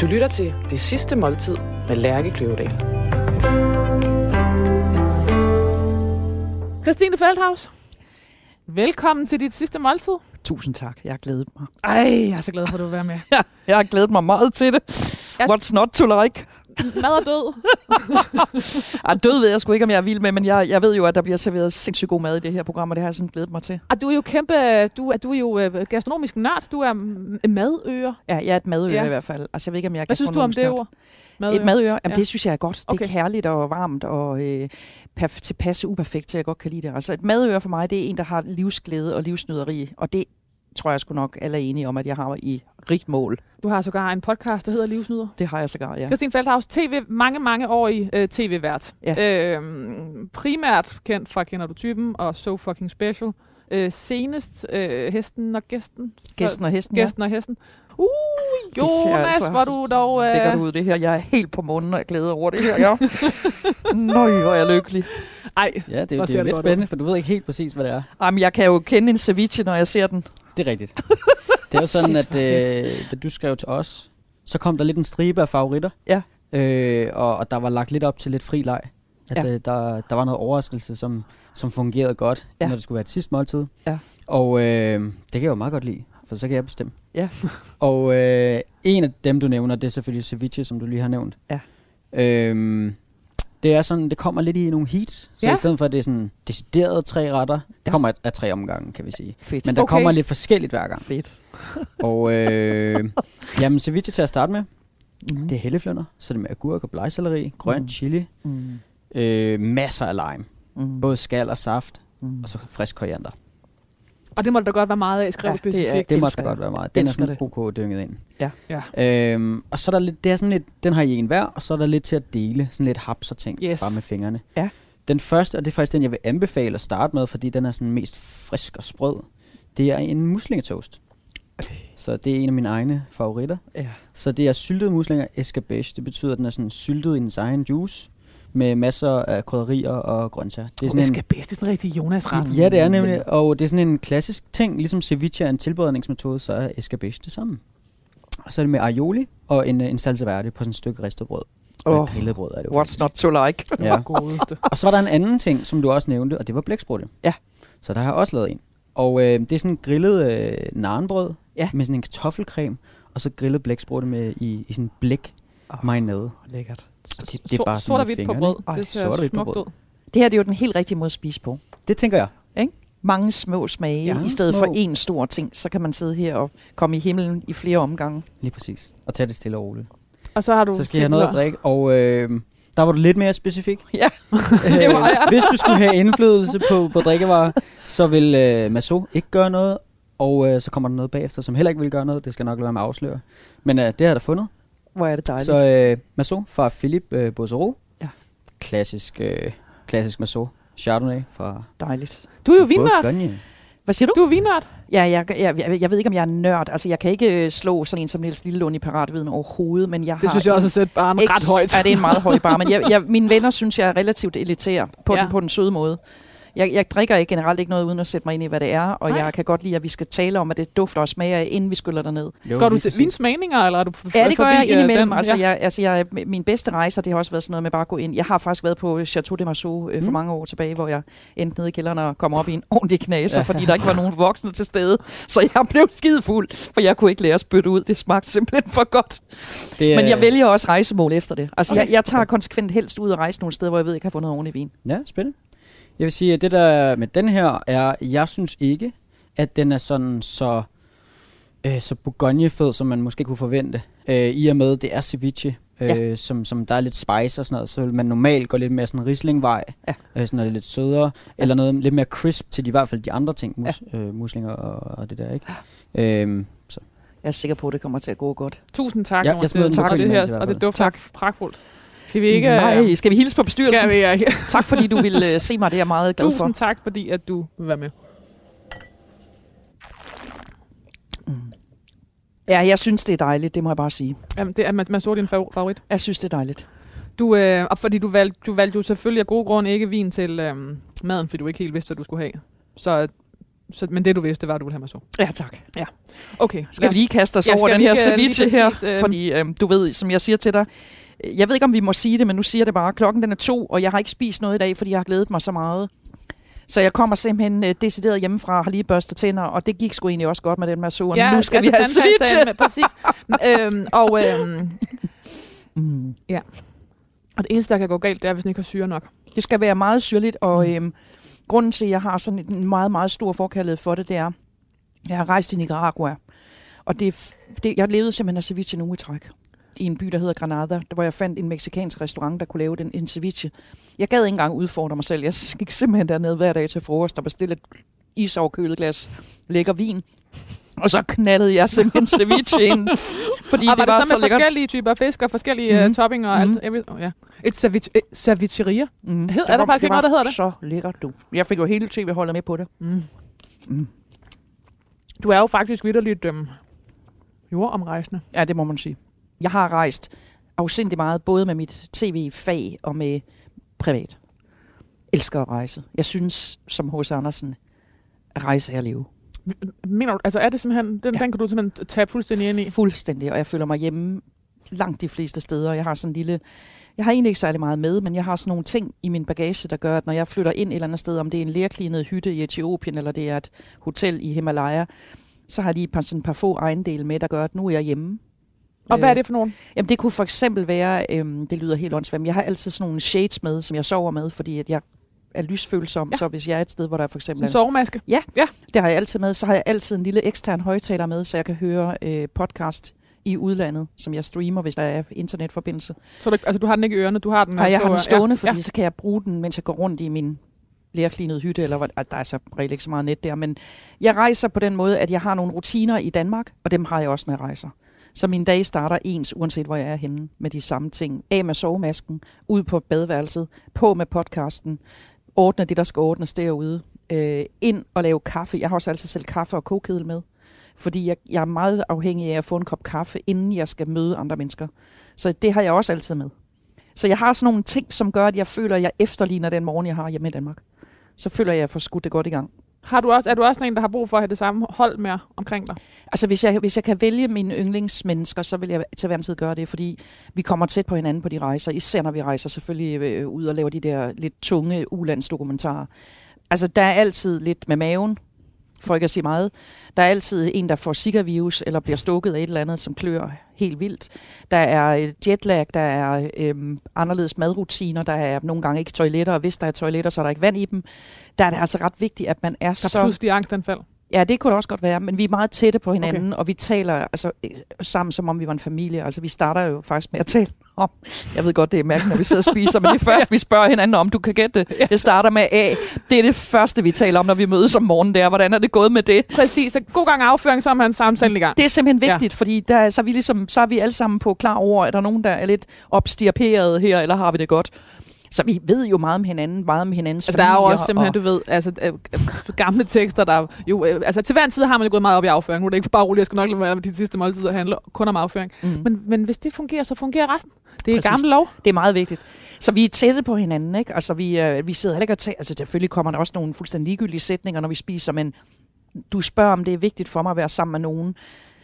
Du lytter til Det Sidste Måltid med Lærke Kløvedal. Christine Feldhaus, velkommen til dit sidste måltid. Tusind tak. Jeg har glædet mig. Ej, jeg er så glad for, at du vil være med. Ja, jeg har glædet mig meget til det. What's not to like? Mad og død. Ej, død ved jeg sgu ikke, om jeg er vild med, men jeg, jeg ved jo, at der bliver serveret sindssygt god mad i det her program, og det har jeg sådan glædet mig til. Og du er jo kæmpe, du, du er jo øh, gastronomisk nørd. Du er madøer. Ja, jeg er et madøre Ja. i hvert fald. Altså, jeg ved ikke, om jeg er Hvad synes du om det ord? nørd. Et madøre? Jamen, Ja. det synes jeg er godt. Det er kærligt og varmt og øh, perf- tilpasse uperfekt, så jeg godt kan lide det. Altså, et madøre for mig, det er en, der har livsglæde og livsnyderi, og det tror jeg sgu nok alle er enige om, at jeg har i rigt mål. Du har sågar en podcast, der hedder Livsnyder. Det har jeg sågar, ja. Christine Feldhaus, TV, mange, mange år i øh, tv-vært. Ja. Øhm, primært kendt fra Kender du typen og So Fucking Special. Øh, senest øh, Hesten og Gæsten. Gæsten og hesten, Gæsten og Hesten. Uh, Jonas, altså- hvor du dog... Øh, Det gør du ud det her. Jeg er helt på munden, og jeg glæder over det her. Ja. Nøj, hvor er jeg lykkelig. Ej, Ja, det, Hvor det er jo lidt godt ud. spændende, for du ved ikke helt præcis, hvad det er. Jamen, jeg kan jo kende en ceviche, når jeg ser den. Det er rigtigt. det er jo sådan, at øh, da du skrev til os, så kom der lidt en stribe af favoritter. Ja. Øh, og, og der var lagt lidt op til lidt fri leg. At Ja. øh, der, der var noget overraskelse, som, som fungerede godt, ja. når det skulle være et sidste måltid. Ja. Og øh, det kan jeg jo meget godt lide, for så kan jeg bestemme. Ja. og øh, en af dem, du nævner, det er selvfølgelig ceviche, som du lige har nævnt. Ja. Øhm, det er sådan, det kommer lidt i nogle heats, så Ja. i stedet for at det er sådan deciderede tre retter, det Ja. kommer af, af tre omgange, kan vi sige. Fedt. Men der Okay. kommer lidt forskelligt hver gang. Fedt. Og øh, jamen, ceviche til at starte med, Mm. det er helleflønder, så er det med agurk og blegselleri, grøn Mm. chili, Mm. øh, masser af lime, Mm. både skal og saft, Mm. og så frisk koriander. Og det må der da godt være meget af, skrev Ja, ja, det er- specifikt. Det må der det. godt være meget. Den er sådan ok dynget ind. Ja. Ja. Øhm, og så er der lidt, det er sådan lidt, den har I en hver, og så er der lidt til at dele, sådan lidt haps og ting, Yes. bare med fingrene. Ja. Den første, og det er faktisk den, jeg vil anbefale at starte med, fordi den er sådan mest frisk og sprød, det er en muslingetoast. Så det er en af mine egne favoritter. Ja. Så det er syltede muslinger escabeche. Det betyder, at den er sådan syltet i dens egen juice, med masser af krydderier og grøntsager. Det er Det sådan skal bedst, det er sådan en rigtig Jonas-ret. Ja, det er nemlig, og det er sådan en klassisk ting, ligesom ceviche er en tilberedningsmetode, så er escabeche det samme. Og så er det med aioli og en, en salsa verde på sådan et stykke ristet brød. Oh, grillet brød er det What's faktisk. not to like? Ja. Og så var der en anden ting, som du også nævnte, og det var blæksprutte. Ja. Så der har jeg også lavet en. Og øh, det er sådan grillet øh, narenbrød Ja. med sådan en kartoffelcreme, og så grillet blæksprutte med i, i sådan blæk Åh, marinade. Lækkert. Det, det er bare sådan sort og med hvidt på brød. ikke? Ej, det ser sort smukt brød. ud. Det her det er jo den helt rigtige måde at spise på. Det tænker jeg. Mange små smage, Ja, ja, i stedet små. for én stor ting. Så kan man sidde her og komme i himlen i flere omgange. Lige præcis. Og tage det stille og roligt. Og så har du Så skal jeg have noget at drikke, og øh, der var du lidt mere specifik. Ja, det var jeg. Hvis du skulle have indflydelse på, på drikkevarer, så vil øh, Maso ikke gøre noget, og øh, så kommer der noget bagefter, som heller ikke vil gøre noget. Det skal nok lade være med at afsløre. Men øh, det har jeg da fundet. Hvor er det dejligt. Så øh, Maso fra Philip øh, Bossero. Ja. Klassisk, øh, klassisk Maso. Chardonnay fra Du er jo. Bourgogne. Hvad siger du? Du er vinnørd. Ja, jeg, jeg, jeg, jeg ved ikke, om jeg er nørd. Altså, jeg kan ikke øh, slå sådan en som Niels Lillelund i paratviden overhovedet, men jeg har... Det synes jeg også er sæt barn ret højt. Ja, det er en meget høj bar, men jeg, jeg, mine venner synes, jeg er relativt elitær på, ja. den, på den søde måde. Jeg, jeg drikker ikke generelt ikke noget, uden at sætte mig ind i, hvad det er, og Nej. jeg kan godt lide, at vi skal tale om, at det dufter og smager inden vi skyller det ned. Jo, Går du til vinsmagninger, eller er du Ja, det gør jeg øh, indimellem. den? Altså, Ja. jeg, altså jeg, min bedste rejser, det har også været sådan noget med bare at gå ind. Jeg har faktisk været på Chateau de Marceau øh, for Mm. mange år tilbage, hvor jeg endte nede i kælderen og kom op i en ordentlig knaser, Ja. fordi der ikke var nogen voksne til stede. Så jeg blev skidefuld, for jeg kunne ikke lære at spytte ud. Det smagte simpelthen for godt. Det, Men jeg øh, vælger også rejsemål efter det. Altså, Okay. jeg, jeg tager konsekvent helst ud og rejse nogle steder, hvor jeg ved, jeg ikke har fundet ordentlig vin. Ja, spændende. Jeg vil sige, at det der med den her er, jeg synes ikke, at den er sådan så, øh, så bourgognefed, som man måske kunne forvente. Øh, I og med, det er ceviche, øh, Ja. som, som der er lidt spice og sådan noget, så vil man normalt gå lidt mere sådan rislingvej, Ja. øh, sådan noget lidt sødere, ja. eller noget lidt mere crisp til de, i hvert fald de andre ting, mus, ja. øh, muslinger og, og det der, ikke? Ja. Øhm, så. Jeg er sikker på, at det kommer til at gå godt. Tusind tak, Ja, jeg smider på og det, her, og det dufter Tak. pragtfuldt. Skal vi ikke... Nej, skal vi hilse på bestyrelsen? Skal vi, ja. Tak fordi du ville uh, se mig, det er jeg meget glad for. Tusind tak, fordi at du vil være med. Ja, jeg synes, det er dejligt, det må jeg bare sige. Jamen, det er, så din fav- favorit. Jeg synes, det er dejligt. Du, øh, og fordi du valgte, du valgte jo selvfølgelig af gode grunde ikke vin til øh, maden, fordi du ikke helt vidste, hvad du skulle have. Så Så, men det du vidste, var, at du ville have mig så. Ja, tak. Ja. Okay. Skal vi lige kaste os Ja, over den her øh, ceviche her? præcis, øh, Fordi øh, du ved, som jeg siger til dig, øh, jeg ved ikke, om vi må sige det, men nu siger det bare. Klokken den er to, og jeg har ikke spist noget i dag, fordi jeg har glædet mig så meget. Så jeg kommer simpelthen øh, decideret hjemmefra, har lige børstet tænder, og det gik sgu egentlig også godt med den masseur. Ja, nu skal altså vi have! Med, præcis. øhm, og, øhm, Mm. og det eneste, der kan gå galt, det er, hvis den ikke har syre nok. Det skal være meget syrligt, og Mm. øhm, grunden til, at jeg har sådan en meget, meget stor forkærlighed for det, det er, jeg har rejst i Nicaragua, og det, det, jeg levede simpelthen af ceviche uge i træk i en by, der hedder Granada, hvor jeg fandt en meksikansk restaurant, der kunne lave den, en ceviche. Jeg gad ikke engang udfordre mig selv. Jeg gik simpelthen derned hver dag til frokost og bestilte et isoverkølet glas lækker vin. Og så knaldede jeg simpelthen ceviche ind, fordi og det var var, det så så med lækkert. forskellige typer fisk og forskellige mm-hmm. Mhm. uh, topping og Mhm. alt? Oh, ja. Et ceviche, cevicheria? Mm. Hed- er der faktisk ikke noget, der hedder det? Så lækkert, du. Jeg fik jo hele tv-holdet med på det. Mm. Mm. Du er jo faktisk vidderligt øhm, jordomrejsende. Ja, det må man sige. Jeg har rejst afsindig meget, både med mit tv-fag og med privat. Elsker at rejse. Jeg synes, som H.C. Andersen, at rejse er at leve. Mener du, altså er det simpelthen, den, Ja. den kan du simpelthen tabe fuldstændig ind i? Fuldstændig, og jeg føler mig hjemme langt de fleste steder. Jeg har sådan en lille... Jeg har egentlig ikke særlig meget med, men jeg har sådan nogle ting i min bagage, der gør, at når jeg flytter ind et eller andet sted, om det er en lærklinet hytte i Etiopien, eller det er et hotel i Himalaya, så har jeg lige et par, sådan et par få ejendele med, der gør, at nu er jeg hjemme. Og hvad er Øh, det for nogen? Jamen det kunne for eksempel være, øhm, det lyder helt åndssvagt, jeg har altid sådan nogle shades med, som jeg sover med, fordi at jeg er lysfølsom, ja. Ja. så hvis jeg er et sted, hvor der for eksempel en er, sovemaske? det har jeg altid med, så har jeg altid en lille ekstern højtaler med, så jeg kan høre øh, podcast i udlandet, som jeg streamer, hvis der er internetforbindelse. Så du, altså, du har den ikke i ørerne, du har den Nej, jeg har den stående, ja, fordi så kan jeg bruge den, mens jeg går rundt i min lærklinede hytte, eller altså, der er så reelt ikke så meget net der, men jeg rejser på den måde, at jeg har nogle rutiner i Danmark, og dem har jeg også, når jeg rejser. Så mine dage starter ens, uanset hvor jeg er henne, med de samme ting. Af med sovemasken, ud på badeværelset, på med podcasten, ordne det, der skal ordnes derude, øh, ind og lave kaffe. Jeg har også altid selv kaffe og kokedel med, fordi jeg, jeg er meget afhængig af at få en kop kaffe, inden jeg skal møde andre mennesker. Så det har jeg også altid med. Så jeg har sådan nogle ting, som gør, at jeg føler, at jeg efterligner den morgen, jeg har hjemme i Danmark. Så føler jeg, at jeg får skudt det godt i gang. Har du også, er du også en, der har brug for at have det samme hold med omkring dig? Altså, hvis jeg, hvis jeg kan vælge mine yndlingsmennesker, så vil jeg til hver en tid gøre det, fordi vi kommer tæt på hinanden på de rejser, især når vi rejser selvfølgelig øh, ud og laver de der lidt tunge ulandsdokumentarer. Altså, der er altid lidt med maven, for ikke at sige meget. Der er altid en, der får Zika-virus, eller bliver stukket af et eller andet, som klør helt vildt. Der er øh, jetlag, der er øhm, anderledes madrutiner, der er nogle gange ikke toiletter, og hvis der er toiletter, så er der ikke vand i dem. Der er det altså ret vigtigt, at man er Der er så... pludselig angstanfald. Ja, det kunne det også godt være, men vi er meget tætte på hinanden, okay. og vi taler altså, sammen, som om vi var en familie. Altså, vi starter jo faktisk med at tale om, jeg ved godt, det er mærkeligt, når vi sidder og spiser, men det er først, vi spørger hinanden om, du kan gætte det. Det starter med A. Det er det første, vi taler om, når vi mødes om morgenen, der. Hvordan er det gået med det? Præcis, så god gang afføring, så er man samtalen i gang. Det er simpelthen vigtigt, ja. fordi der, så, er vi ligesom, så er vi alle sammen på klar over, at der er nogen, der er lidt opstirperet her, eller har vi det godt. Så vi ved jo meget om hinanden, meget om hinandens Altså, der er jo familier, også simpelthen, og, du ved, altså, øh, øh, gamle tekster, der jo, øh, altså til hver en tid har man jo gået meget op i afføring. Nu er det ikke bare roligt, jeg skal nok lade være med de sidste måltider handle kun om afføring. mm. Men, men hvis det fungerer, så fungerer resten. Det er Præcis. gammel lov. Det er meget vigtigt. Så vi er tætte på hinanden, ikke? Altså, vi, øh, vi sidder heller ikke og tager... Altså, selvfølgelig kommer der også nogle fuldstændig ligegyldige sætninger, når vi spiser, men du spørger, om det er vigtigt for mig at være sammen med nogen,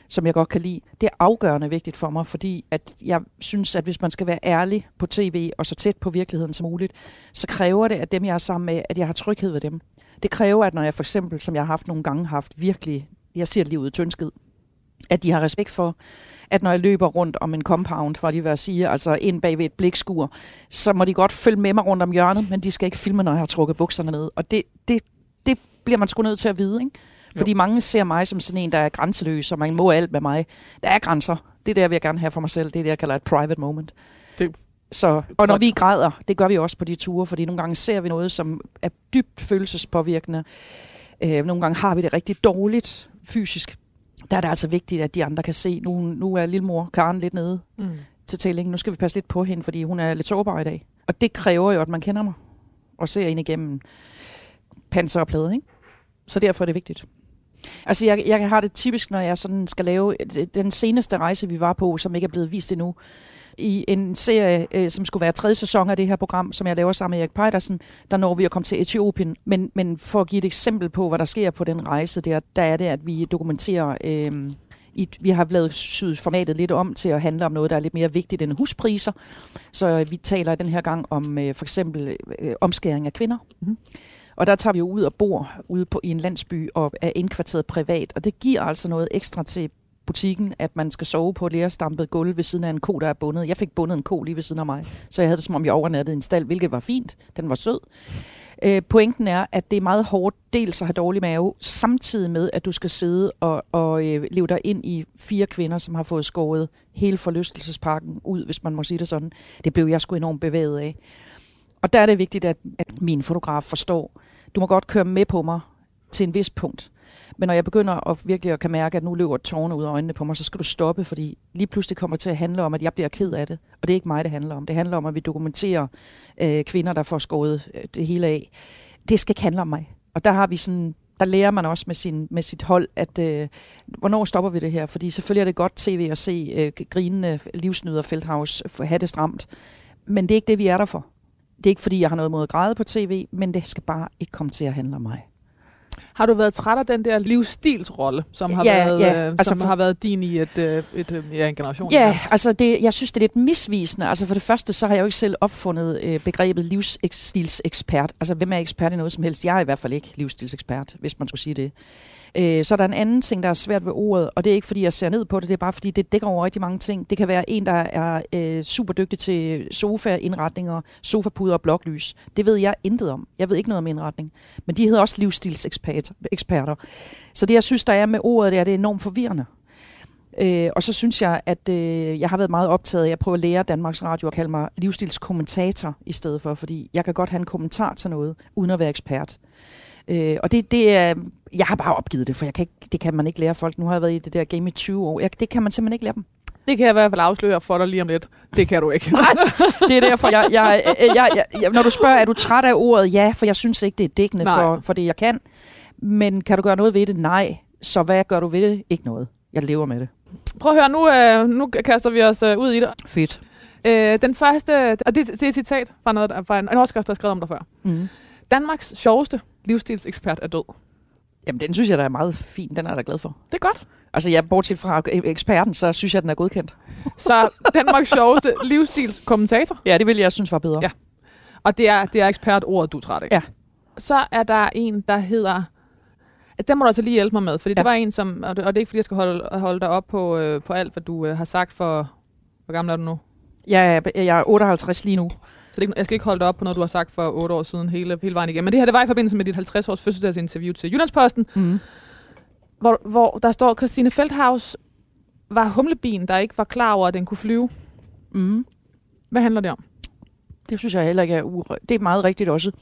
som jeg godt kan lide. Det er afgørende vigtigt for mig, fordi at jeg synes, at hvis man skal være ærlig på tv og så tæt på virkeligheden som muligt, så kræver det, at dem, jeg er sammen med, at jeg har tryghed ved dem. Det kræver, at når jeg for eksempel, som jeg har haft nogle gange, haft virkelig, jeg siger det lige ud i tyndskid, at de har respekt for, at når jeg løber rundt om en compound, for lige hvad jeg siger, altså ind bag ved et blikskur, så må de godt følge med mig rundt om hjørnet, men de skal ikke filme, når jeg har trukket bukserne ned. Og det, det, det bliver man sgu nødt til at vide, ikke? Fordi mange ser mig som sådan en, der er grænseløs, og man må alt med mig. Der er grænser. Det er det, jeg vil gerne have for mig selv. Det er det, jeg kalder et private moment. Det, Så, og når vi græder, det gør vi også på de ture, fordi nogle gange ser vi noget, som er dybt følelsespåvirkende. Øh, nogle gange har vi det rigtig dårligt fysisk. Der er det altså vigtigt, at de andre kan se, nu, nu er lillemor Karen lidt nede mm. til tællingen. Nu skal vi passe lidt på hende, fordi hun er lidt sårbar i dag. Og det kræver jo, at man kender mig og ser ind igennem panser og plade, ikke? Så derfor er det vigtigt. Altså, jeg, jeg har det typisk, når jeg sådan skal lave øh, den seneste rejse, vi var på, som ikke er blevet vist endnu. i en serie, øh, som skulle være tredje sæson af det her program, som jeg laver sammen med Erik Pejdersen, der når vi at komme til Etiopien. Men, men for at give et eksempel på, hvad der sker på den rejse der, der er det, at vi dokumenterer... Øh, i, vi har lavet syet formatet lidt om til at handle om noget, der er lidt mere vigtigt end huspriser. Så øh, vi taler den her gang om øh, for eksempel øh, omskæring af kvinder. Mm-hmm. Og der tager vi jo ud og bor ude på, i en landsby og er indkvarteret privat. Og det giver altså noget ekstra til butikken, at man skal sove på et lærestampet gulv ved siden af en ko, der er bundet. Jeg fik bundet en ko lige ved siden af mig, så jeg havde det som om, jeg overnattede i en stald, hvilket var fint. Den var sød. Øh, pointen er, at det er meget hårdt dels at have dårlig mave, samtidig med, at du skal sidde og, og øh, leve dig ind i fire kvinder, som har fået skåret hele forlystelsesparken ud, hvis man må sige det sådan. Det blev jeg sgu enormt bevæget af. Og der er det vigtigt, at, at min fotograf forstår, du må godt køre med på mig til en vis punkt. Men når jeg begynder at virkelig at kan mærke, at nu løber tårne ud af øjnene på mig, så skal du stoppe, fordi lige pludselig kommer det til at handle om, at jeg bliver ked af det. Og det er ikke mig, det handler om. Det handler om, at vi dokumenterer øh, kvinder, der får skåret øh, det hele af. Det skal ikke handle om mig. Og der har vi sådan der lærer man også med, sin, med sit hold, at øh, hvornår stopper vi det her? Fordi selvfølgelig er det godt tv at se øh, grinende livsnyder Feldhaus have det stramt. Men det er ikke det, vi er der for. Det er ikke, fordi jeg har noget mod at græde på tv, men det skal bare ikke komme til at handle om mig. Har du været træt af den der livsstilsrolle, som har, Ja, været, ja, øh, altså som for- har været din i et, øh, et, øh, ja, en generation? Ja, nærmest? altså det, jeg synes, det er lidt misvisende. Altså for det første, så har jeg jo ikke selv opfundet øh, begrebet livsstilsekspert. Altså hvem er ekspert i noget som helst? Jeg er i hvert fald ikke livsstilsekspert, hvis man skulle sige det. Øh, så er der en anden ting, der er svært ved ordet, og det er ikke, fordi jeg ser ned på det, det er bare, fordi det dækker over rigtig mange ting. Det kan være en, der er øh, super dygtig til sofa-indretninger, sofapuder og bloklys. Det ved jeg intet om. Jeg ved ikke noget om indretning. Men de hedder også livsstilseksperter. Så det, jeg synes, der er med ordet, det er, det er enormt forvirrende. Øh, og så synes jeg, at øh, jeg har været meget optaget af at prøve at lære Danmarks Radio at kalde mig livsstilskommentator i stedet for, fordi jeg kan godt have en kommentar til noget, uden at være ekspert. Øh, og det, det er, jeg har bare opgivet det, for jeg kan ikke, det kan man ikke lære folk. Nu har jeg været i det der game i 20 år. Jeg, det kan man simpelthen ikke lære dem. Det kan jeg i hvert fald afsløre for dig lige om lidt. Det kan du ikke. Det er derfor, jeg, jeg, jeg, jeg, jeg, når du spørger, er du træt af ordet? Ja, for jeg synes ikke, det er dækkende Nej. for, for det, jeg kan. Men kan du gøre noget ved det? Nej. Så hvad gør du ved det? Ikke noget. Jeg lever med det. Prøv at høre, nu, øh, nu kaster vi os øh, ud i det. Fedt. Øh, den første, og det, det er et citat fra, noget, fra en, en overskrift, der er skrevet om dig før. Mm. Danmarks sjoveste livsstilsekspert er død. Jamen, den synes jeg, der er meget fin. Den er jeg da glad for. Det er godt. Altså, jeg bortset fra eksperten, så synes jeg, den er godkendt. Så Danmarks sjoveste livsstilskommentator, Ja, det ville jeg synes var bedre. Ja. og det er, det er ekspertordet, du træt af. Ja. Så er der en, der hedder... at Den må du altså lige hjælpe mig med, fordi ja. Ja. det var en, som... Og det, og det er ikke, fordi jeg skal holde, holde dig op på, øh, på alt, hvad du øh, har sagt for... Hvor gammel er du nu? Jeg, er, jeg er 58 lige nu. Så det, jeg skal ikke holde dig op på noget, du har sagt for otte år siden hele, hele vejen igennem. Men det her, det var i forbindelse med dit 50-års fødselsdagsinterview til Jyllandsposten, Mm. hvor, hvor der står, Christine Feldhaus var humlebien, der ikke var klar over, at den kunne flyve. Mm. Hvad handler det om? Det synes jeg heller ikke er ure. Det er meget rigtigt også.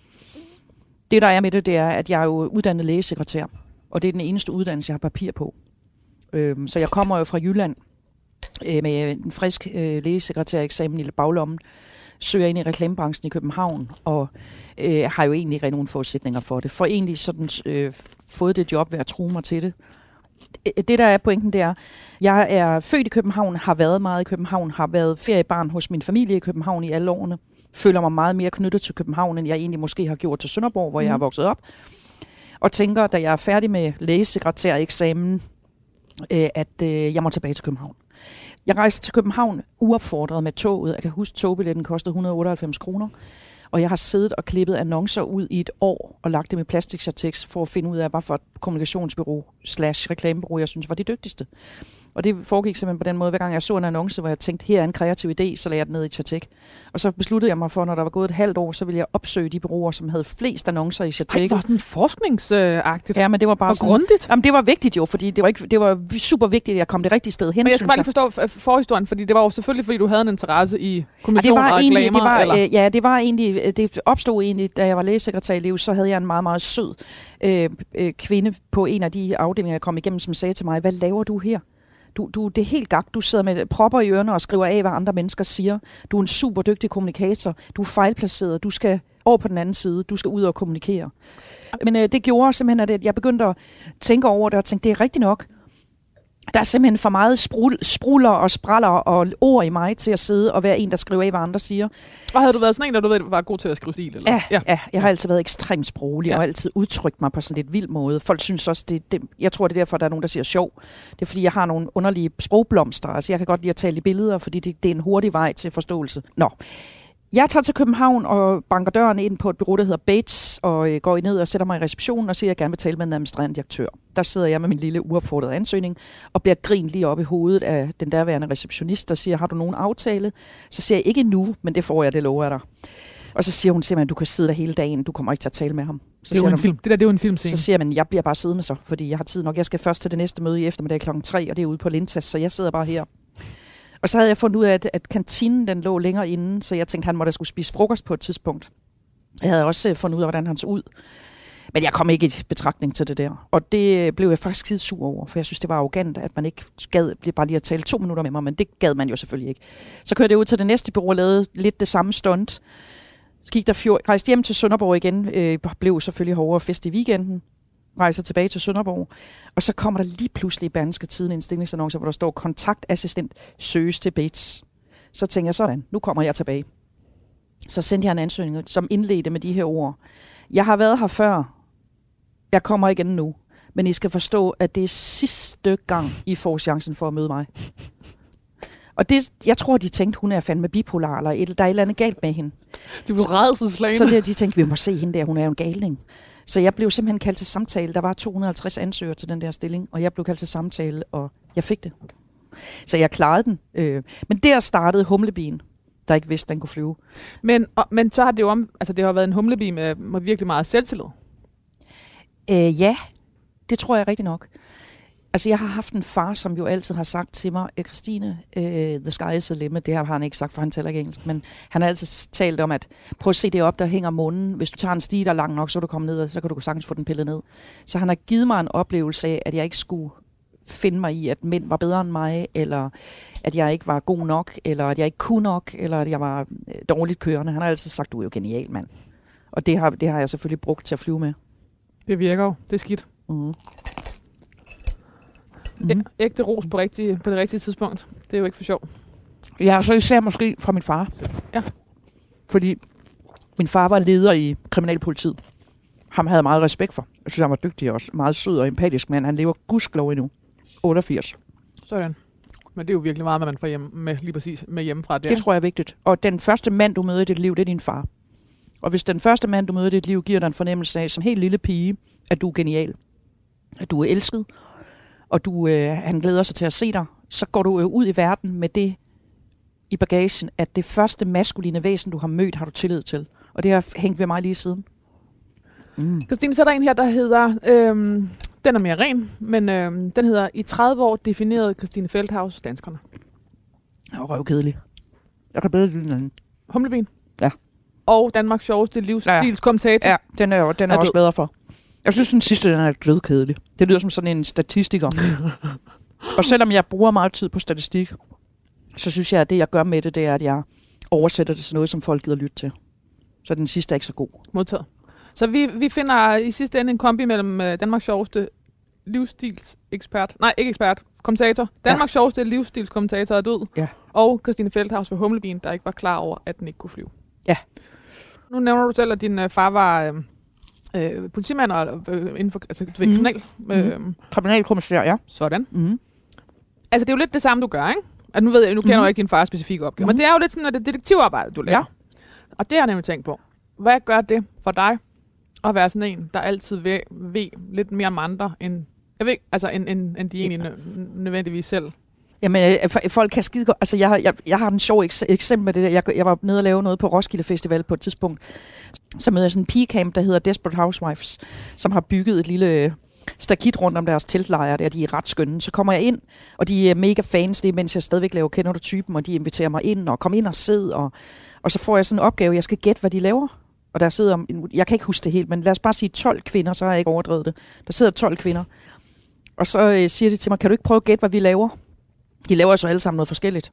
Det, der er med det, det er, at jeg er jo uddannet lægesekretær. Og det er den eneste uddannelse, jeg har papir på. Øhm, så jeg kommer jo fra Jylland øh, med en frisk øh, lægesekretæreksamen i baglommen. Søger ind i reklamebranchen i København, og øh, har jo egentlig ikke nogen forudsætninger for det. For egentlig sådan øh, fået det job ved at tro mig til det. Det, der er pointen, det er, jeg er født i København, har været meget i København, har været feriebarn hos min familie i København i alle årene. Føler mig meget mere knyttet til København, end jeg egentlig måske har gjort til Sønderborg, hvor mm. jeg er vokset op. Og tænker, da jeg er færdig med lægesekretæreksamen, øh, at øh, jeg må tilbage til København. Jeg rejste til København uopfordret med toget. Jeg kan huske, togbilletten kostede 198 kroner. Og jeg har siddet og klippet annoncer ud i et år og lagt dem i plastiksatex for at finde ud af, hvad for et kommunikationsbyrå slash reklamebureau, jeg synes var de dygtigste. Og det foregik simpelthen på den måde, hver gang jeg så en annonce, hvor jeg tænkte, her er en kreativ idé, så lagde jeg den ned i Chatek. Og så besluttede jeg mig for, når der var gået et halvt år, så ville jeg opsøge de bureauer, som havde flest annoncer i Chatek. det var sådan forskningsagtigt. Ja, men det var bare og sådan, grundigt. Jamen, det var vigtigt jo, fordi det var, ikke, det var super vigtigt, at jeg kom det rigtige sted hen. Men jeg skal bare lige forstå forhistorien, fordi det var jo selvfølgelig, fordi du havde en interesse i Ja, det kommunikation var og egentlig, reklamer. det var, eller? øh, ja, det var egentlig, øh, det opstod egentlig, da jeg var lægesekretær i Lev, så havde jeg en meget, meget sød øh, øh, kvinde på en af de afdelinger, jeg kom igennem, som sagde til mig, hvad laver du her? Du, du, det er helt gagt. Du sidder med propper i ørerne og skriver af, hvad andre mennesker siger. Du er en super dygtig kommunikator. Du er fejlplaceret. Du skal over på den anden side. Du skal ud og kommunikere. Men øh, det gjorde simpelthen, at jeg begyndte at tænke over det og tænkte, det er rigtigt nok. Der er simpelthen for meget sprul, spruller og spraller og ord i mig til at sidde og være en, der skriver af, hvad andre siger. Og havde du været sådan en, der du ved, var god til at skrive stil? Eller? Ja, ja. ja, jeg har altid været ekstremt sproglig ja. og altid udtrykt mig på sådan lidt vild måde. Folk synes også, det, det, jeg tror, det er derfor, der er nogen, der siger sjov. Det er fordi, jeg har nogle underlige sprogblomster. Altså, jeg kan godt lide at tale i billeder, fordi det, det er en hurtig vej til forståelse. Nå, jeg tager til København og banker døren ind på et bureau, der hedder Bates, og øh, går ned og sætter mig i receptionen og siger, at jeg gerne vil tale med en administrerende direktør. Der sidder jeg med min lille uopfordrede ansøgning og bliver grint lige op i hovedet af den derværende receptionist, der siger, har du nogen aftale? Så siger jeg, ikke nu, men det får jeg, det lover jeg dig. Og så siger hun simpelthen, du kan sidde der hele dagen, du kommer ikke til at tale med ham. Så Det er jo en hun, film. Det der, det er jo en filmscene. så siger man, jeg bliver bare siddende så, fordi jeg har tid nok. Jeg skal først til det næste møde i eftermiddag kl. 3, og det er ude på Lintas, så jeg sidder bare her. Og så havde jeg fundet ud af, at, at kantinen den lå længere inde, så jeg tænkte, han måtte skulle spise frokost på et tidspunkt. Jeg havde også øh, fundet ud af, hvordan han så ud. Men jeg kom ikke i betragtning til det der. Og det øh, blev jeg faktisk skide sur over, for jeg synes, det var arrogant, at man ikke gad blive bare lige at tale to minutter med mig, men det gad man jo selvfølgelig ikke. Så kørte jeg ud til det næste bureau og lavede lidt det samme stunt. Så gik der fjord, rejste hjem til Sønderborg igen, øh, blev selvfølgelig hårdere fest i weekenden, rejser tilbage til Sønderborg, og så kommer der lige pludselig i Berlingske Tiden en stillingsannonce, hvor der står kontaktassistent søges til Bates. Så tænker jeg sådan, nu kommer jeg tilbage. Så sendte jeg en ansøgning, som indledte med de her ord. Jeg har været her før. Jeg kommer igen nu. Men I skal forstå, at det er sidste gang, I får chancen for at møde mig. Og det, jeg tror, de tænkte, hun er fandme bipolar, eller et, der er et eller andet galt med hende. De blev rædselslagende. Så det, de tænkte, vi må se hende der, hun er jo en galning. Så jeg blev simpelthen kaldt til samtale. Der var 250 ansøgere til den der stilling, og jeg blev kaldt til samtale, og jeg fik det. Så jeg klarede den. Øh, men der startede humlebien, der ikke vidste, den kunne flyve. Men, og, men så har det jo om, altså det har været en humlebi med, med virkelig meget selvtillid. Øh, ja, det tror jeg rigtig nok. Altså, jeg har haft en far, som jo altid har sagt til mig, "Øh, Christine, uh, the sky is the limit. Det har han ikke sagt, for han taler ikke engelsk. Men han har altid talt om, at prøv at se det op, der hænger munden. Hvis du tager en stige, der er lang nok, så du komme ned, og så kan du sagtens få den pillet ned. Så han har givet mig en oplevelse af, at jeg ikke skulle finde mig i, at mænd var bedre end mig, eller at jeg ikke var god nok, eller at jeg ikke kunne nok, eller at jeg var øh, dårligt kørende. Han har altid sagt, du er jo genial, mand. Og det har, det har jeg selvfølgelig brugt til at flyve med. Det virker jo. Det er skidt. Mm. Mm. Ægte ros på, rigtig, på det rigtige tidspunkt. Det er jo ikke for sjov. Ja, så især måske fra min far. Ja. Fordi min far var leder i kriminalpolitiet. Ham havde jeg meget respekt for. Jeg synes, han var dygtig og også meget sød og empatisk, men han lever gudskelov endnu. 88. Sådan. Men det er jo virkelig meget, hvad man får hjem med, lige præcis med hjemmefra der. Det tror jeg er vigtigt. Og den første mand, du møder i dit liv, det er din far. Og hvis den første mand, du møder i dit liv, giver dig en fornemmelse af, som helt lille pige, at du er genial, at du er elsket, og du, øh, han glæder sig til at se dig, så går du øh, ud i verden med det i bagagen, at det første maskuline væsen, du har mødt, har du tillid til. Og det har hængt ved mig lige siden. Mm. Christine, så er der en her, der hedder, øhm, den er mere ren, men øhm, den hedder, i 30 år definerede Christine Feldhaus danskerne. Det var røvkedelig. Jeg kan bedre lide den. Humlebin. Ja. Og Danmarks sjoveste livsstilskommentator. Ja, den er, den er, Er også død. bedre for. Jeg synes, den sidste den er dødkedelig. Det lyder som sådan en statistiker. og selvom jeg bruger meget tid på statistik, så synes jeg, at det, jeg gør med det, det er, at jeg oversætter det til noget, som folk gider lytte til. Så den sidste er ikke så god. Modtaget. Så vi, vi finder i sidste ende en kombi mellem øh, Danmarks sjoveste livsstilsekspert, nej ikke ekspert, kommentator. Danmarks ja. sjoveste livsstilskommentator er død. Ja. Og Christine Feldhaus for Humlebien, der ikke var klar over, at den ikke kunne flyve. Ja. Nu nævner du selv, at din øh, far var øh, øh, politimand og øh, inden for altså, du ved, Mhm. kriminal. Øh, Kriminalkommissær, ja. sådan. Mm. Altså det er jo lidt det samme, du gør, ikke? Altså, nu ved jeg, nu kender Mhm. jeg ikke din fars specifikke opgave, Mhm. men det er jo lidt sådan, at det detektivarbejde, du laver. Ja. Og det har jeg nemlig tænkt på. Hvad gør det for dig at være sådan en, der altid ved, ved lidt mere om andre, end, jeg ved, altså, end, end, end de egentlig nø- nødvendigvis selv? Jamen, øh, folk kan skide godt. Altså, jeg, har- jeg, jeg har en sjov eks- eksempel med det der. Jeg, jeg var nede og lave noget på Roskilde Festival på et tidspunkt. Så mødte jeg sådan en pigecamp, der hedder Desperate Housewives, som har bygget et lille øh, stakit rundt om deres teltlejre der. De er ret skønne. Så kommer jeg ind, og de er mega fans. Det er, mens jeg stadigvæk laver Kender du typen, og de inviterer mig ind, og kom ind og sid. Og, og så får jeg sådan en opgave, jeg skal gætte, hvad de laver. Og der sidder, en- jeg kan ikke huske det helt, men lad os bare sige 12 kvinder, så har jeg ikke overdrevet det. Der sidder 12 kvinder. Og så øh, siger de til mig, kan du ikke prøve at gætte, hvad vi laver? De laver så alle sammen noget forskelligt.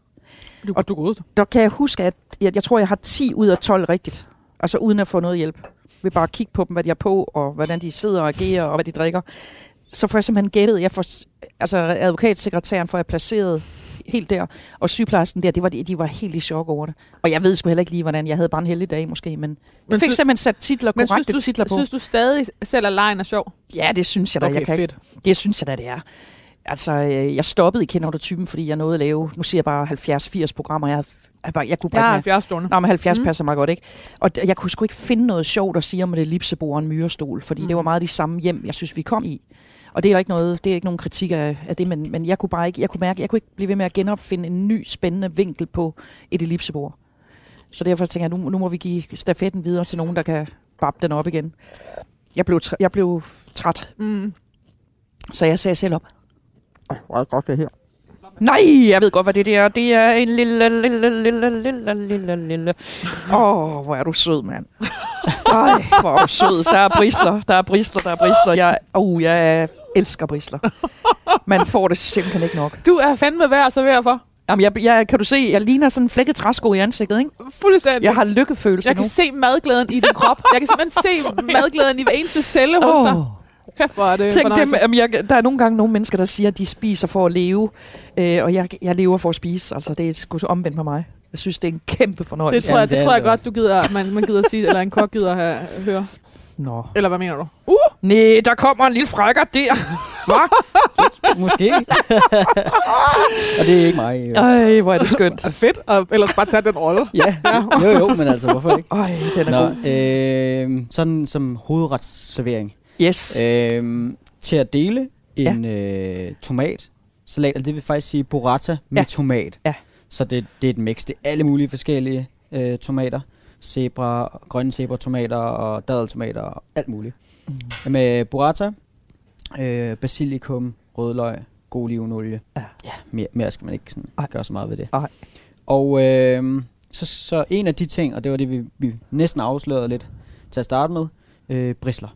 Du, og du ud. Der kan jeg huske, at jeg, jeg tror, jeg har 10 ud af 12 rigtigt. Altså uden at få noget hjælp. Vi bare kigge på dem, hvad de har på, og hvordan de sidder og agerer, og hvad de drikker. så får jeg simpelthen gættet, jeg får, altså advokatsekretæren får jeg placeret helt der, og sygeplejersken der, det var, de, de var helt i chok over det. Og jeg ved sgu heller ikke lige, hvordan, jeg havde bare en heldig dag måske, men, men jeg fik synes- simpelthen sat titler, Men synes korrekte du, titler på. synes du stadig selv, at lejen er sjov? ja, det synes jeg da, Okay, jeg kan fedt. ikke. Det synes jeg da, det er. Altså, øh, jeg stoppede i Kender du typen, fordi jeg nåede at lave, nu siger jeg bare 70-80 programmer, jeg, havde, jeg, bare, jeg kunne bare mere. 70 stående. Nå, men 70 Mm. passer mig godt, ikke? Og jeg kunne sgu ikke finde noget sjovt at sige om det ellipsebord og en myrestol, fordi mm. det var Mm. meget de samme hjem, jeg synes, vi kom i. Og det er der ikke noget, det er ikke nogen kritik af, af det, men, men jeg kunne bare ikke, jeg kunne mærke, jeg kunne ikke blive ved med at genopfinde en ny spændende vinkel på et ellipsebord. Så derfor tænker jeg, nu, nu må vi give stafetten videre til nogen, der kan babbe den op igen. Jeg blev, jeg blev træt, Mm. så jeg sagde selv op. Hvor er det godt det her. Nej, jeg ved godt, hvad det der er. Det er en lille, lille, lille, lille, lille, lille. Åh, oh, hvor er du sød, mand. Ej, hvor er du sød. Der er brisler, der er brisler, der er brisler. Jeg, oh, jeg elsker brisler. Man får det simpelthen ikke nok. Du er fandme værd at servere for. Jamen, jeg, jeg, kan du se, jeg ligner sådan en flækket træsko i ansigtet, ikke? Fuldstændig. Jeg har lykkefølelse jeg nu. kan se madglæden i din krop. Jeg kan simpelthen se madglæden i hver eneste celle hos dig. Kæft, hvor er det Tænk dem, jamen, jeg, der er nogle gange nogle mennesker, der siger, at de spiser for at leve, øh, og jeg, jeg lever for at spise. Altså, det er sgu omvendt med mig. Jeg synes, det er en kæmpe Det fornøjelse. tror jeg, det det tror jeg det godt, du gider, man, man gider sige, eller en kok gider have, høre. Nå. Eller hvad mener du? Uh! Nej, der kommer en lille frækker der. Hva? Måske. og det er ikke mig. Jo. Ej, hvor er det skønt. Fedt, og ellers bare tage den rolle. Ja, jo jo, men altså, hvorfor ikke? Ej, den er Nå, god. øh, sådan som hovedretsservering. Yes. Øh, til at dele en øh, tomatsalat, og det vil faktisk sige burrata med Ja. tomat. Ja. Så det, det er et mix. Det er alle mulige forskellige øh, tomater. Zebra, grønne zebra-tomater og dadeltomater og alt muligt. Mm. Med burrata, øh, basilikum, rødløg, god olivenolie. Ja. ja mere, mere skal man ikke sådan Ej. gøre så meget ved det. Ej. Og øh, så, så en af de ting, og det var det, vi, vi næsten afslørede lidt til at starte med, øh, brisler.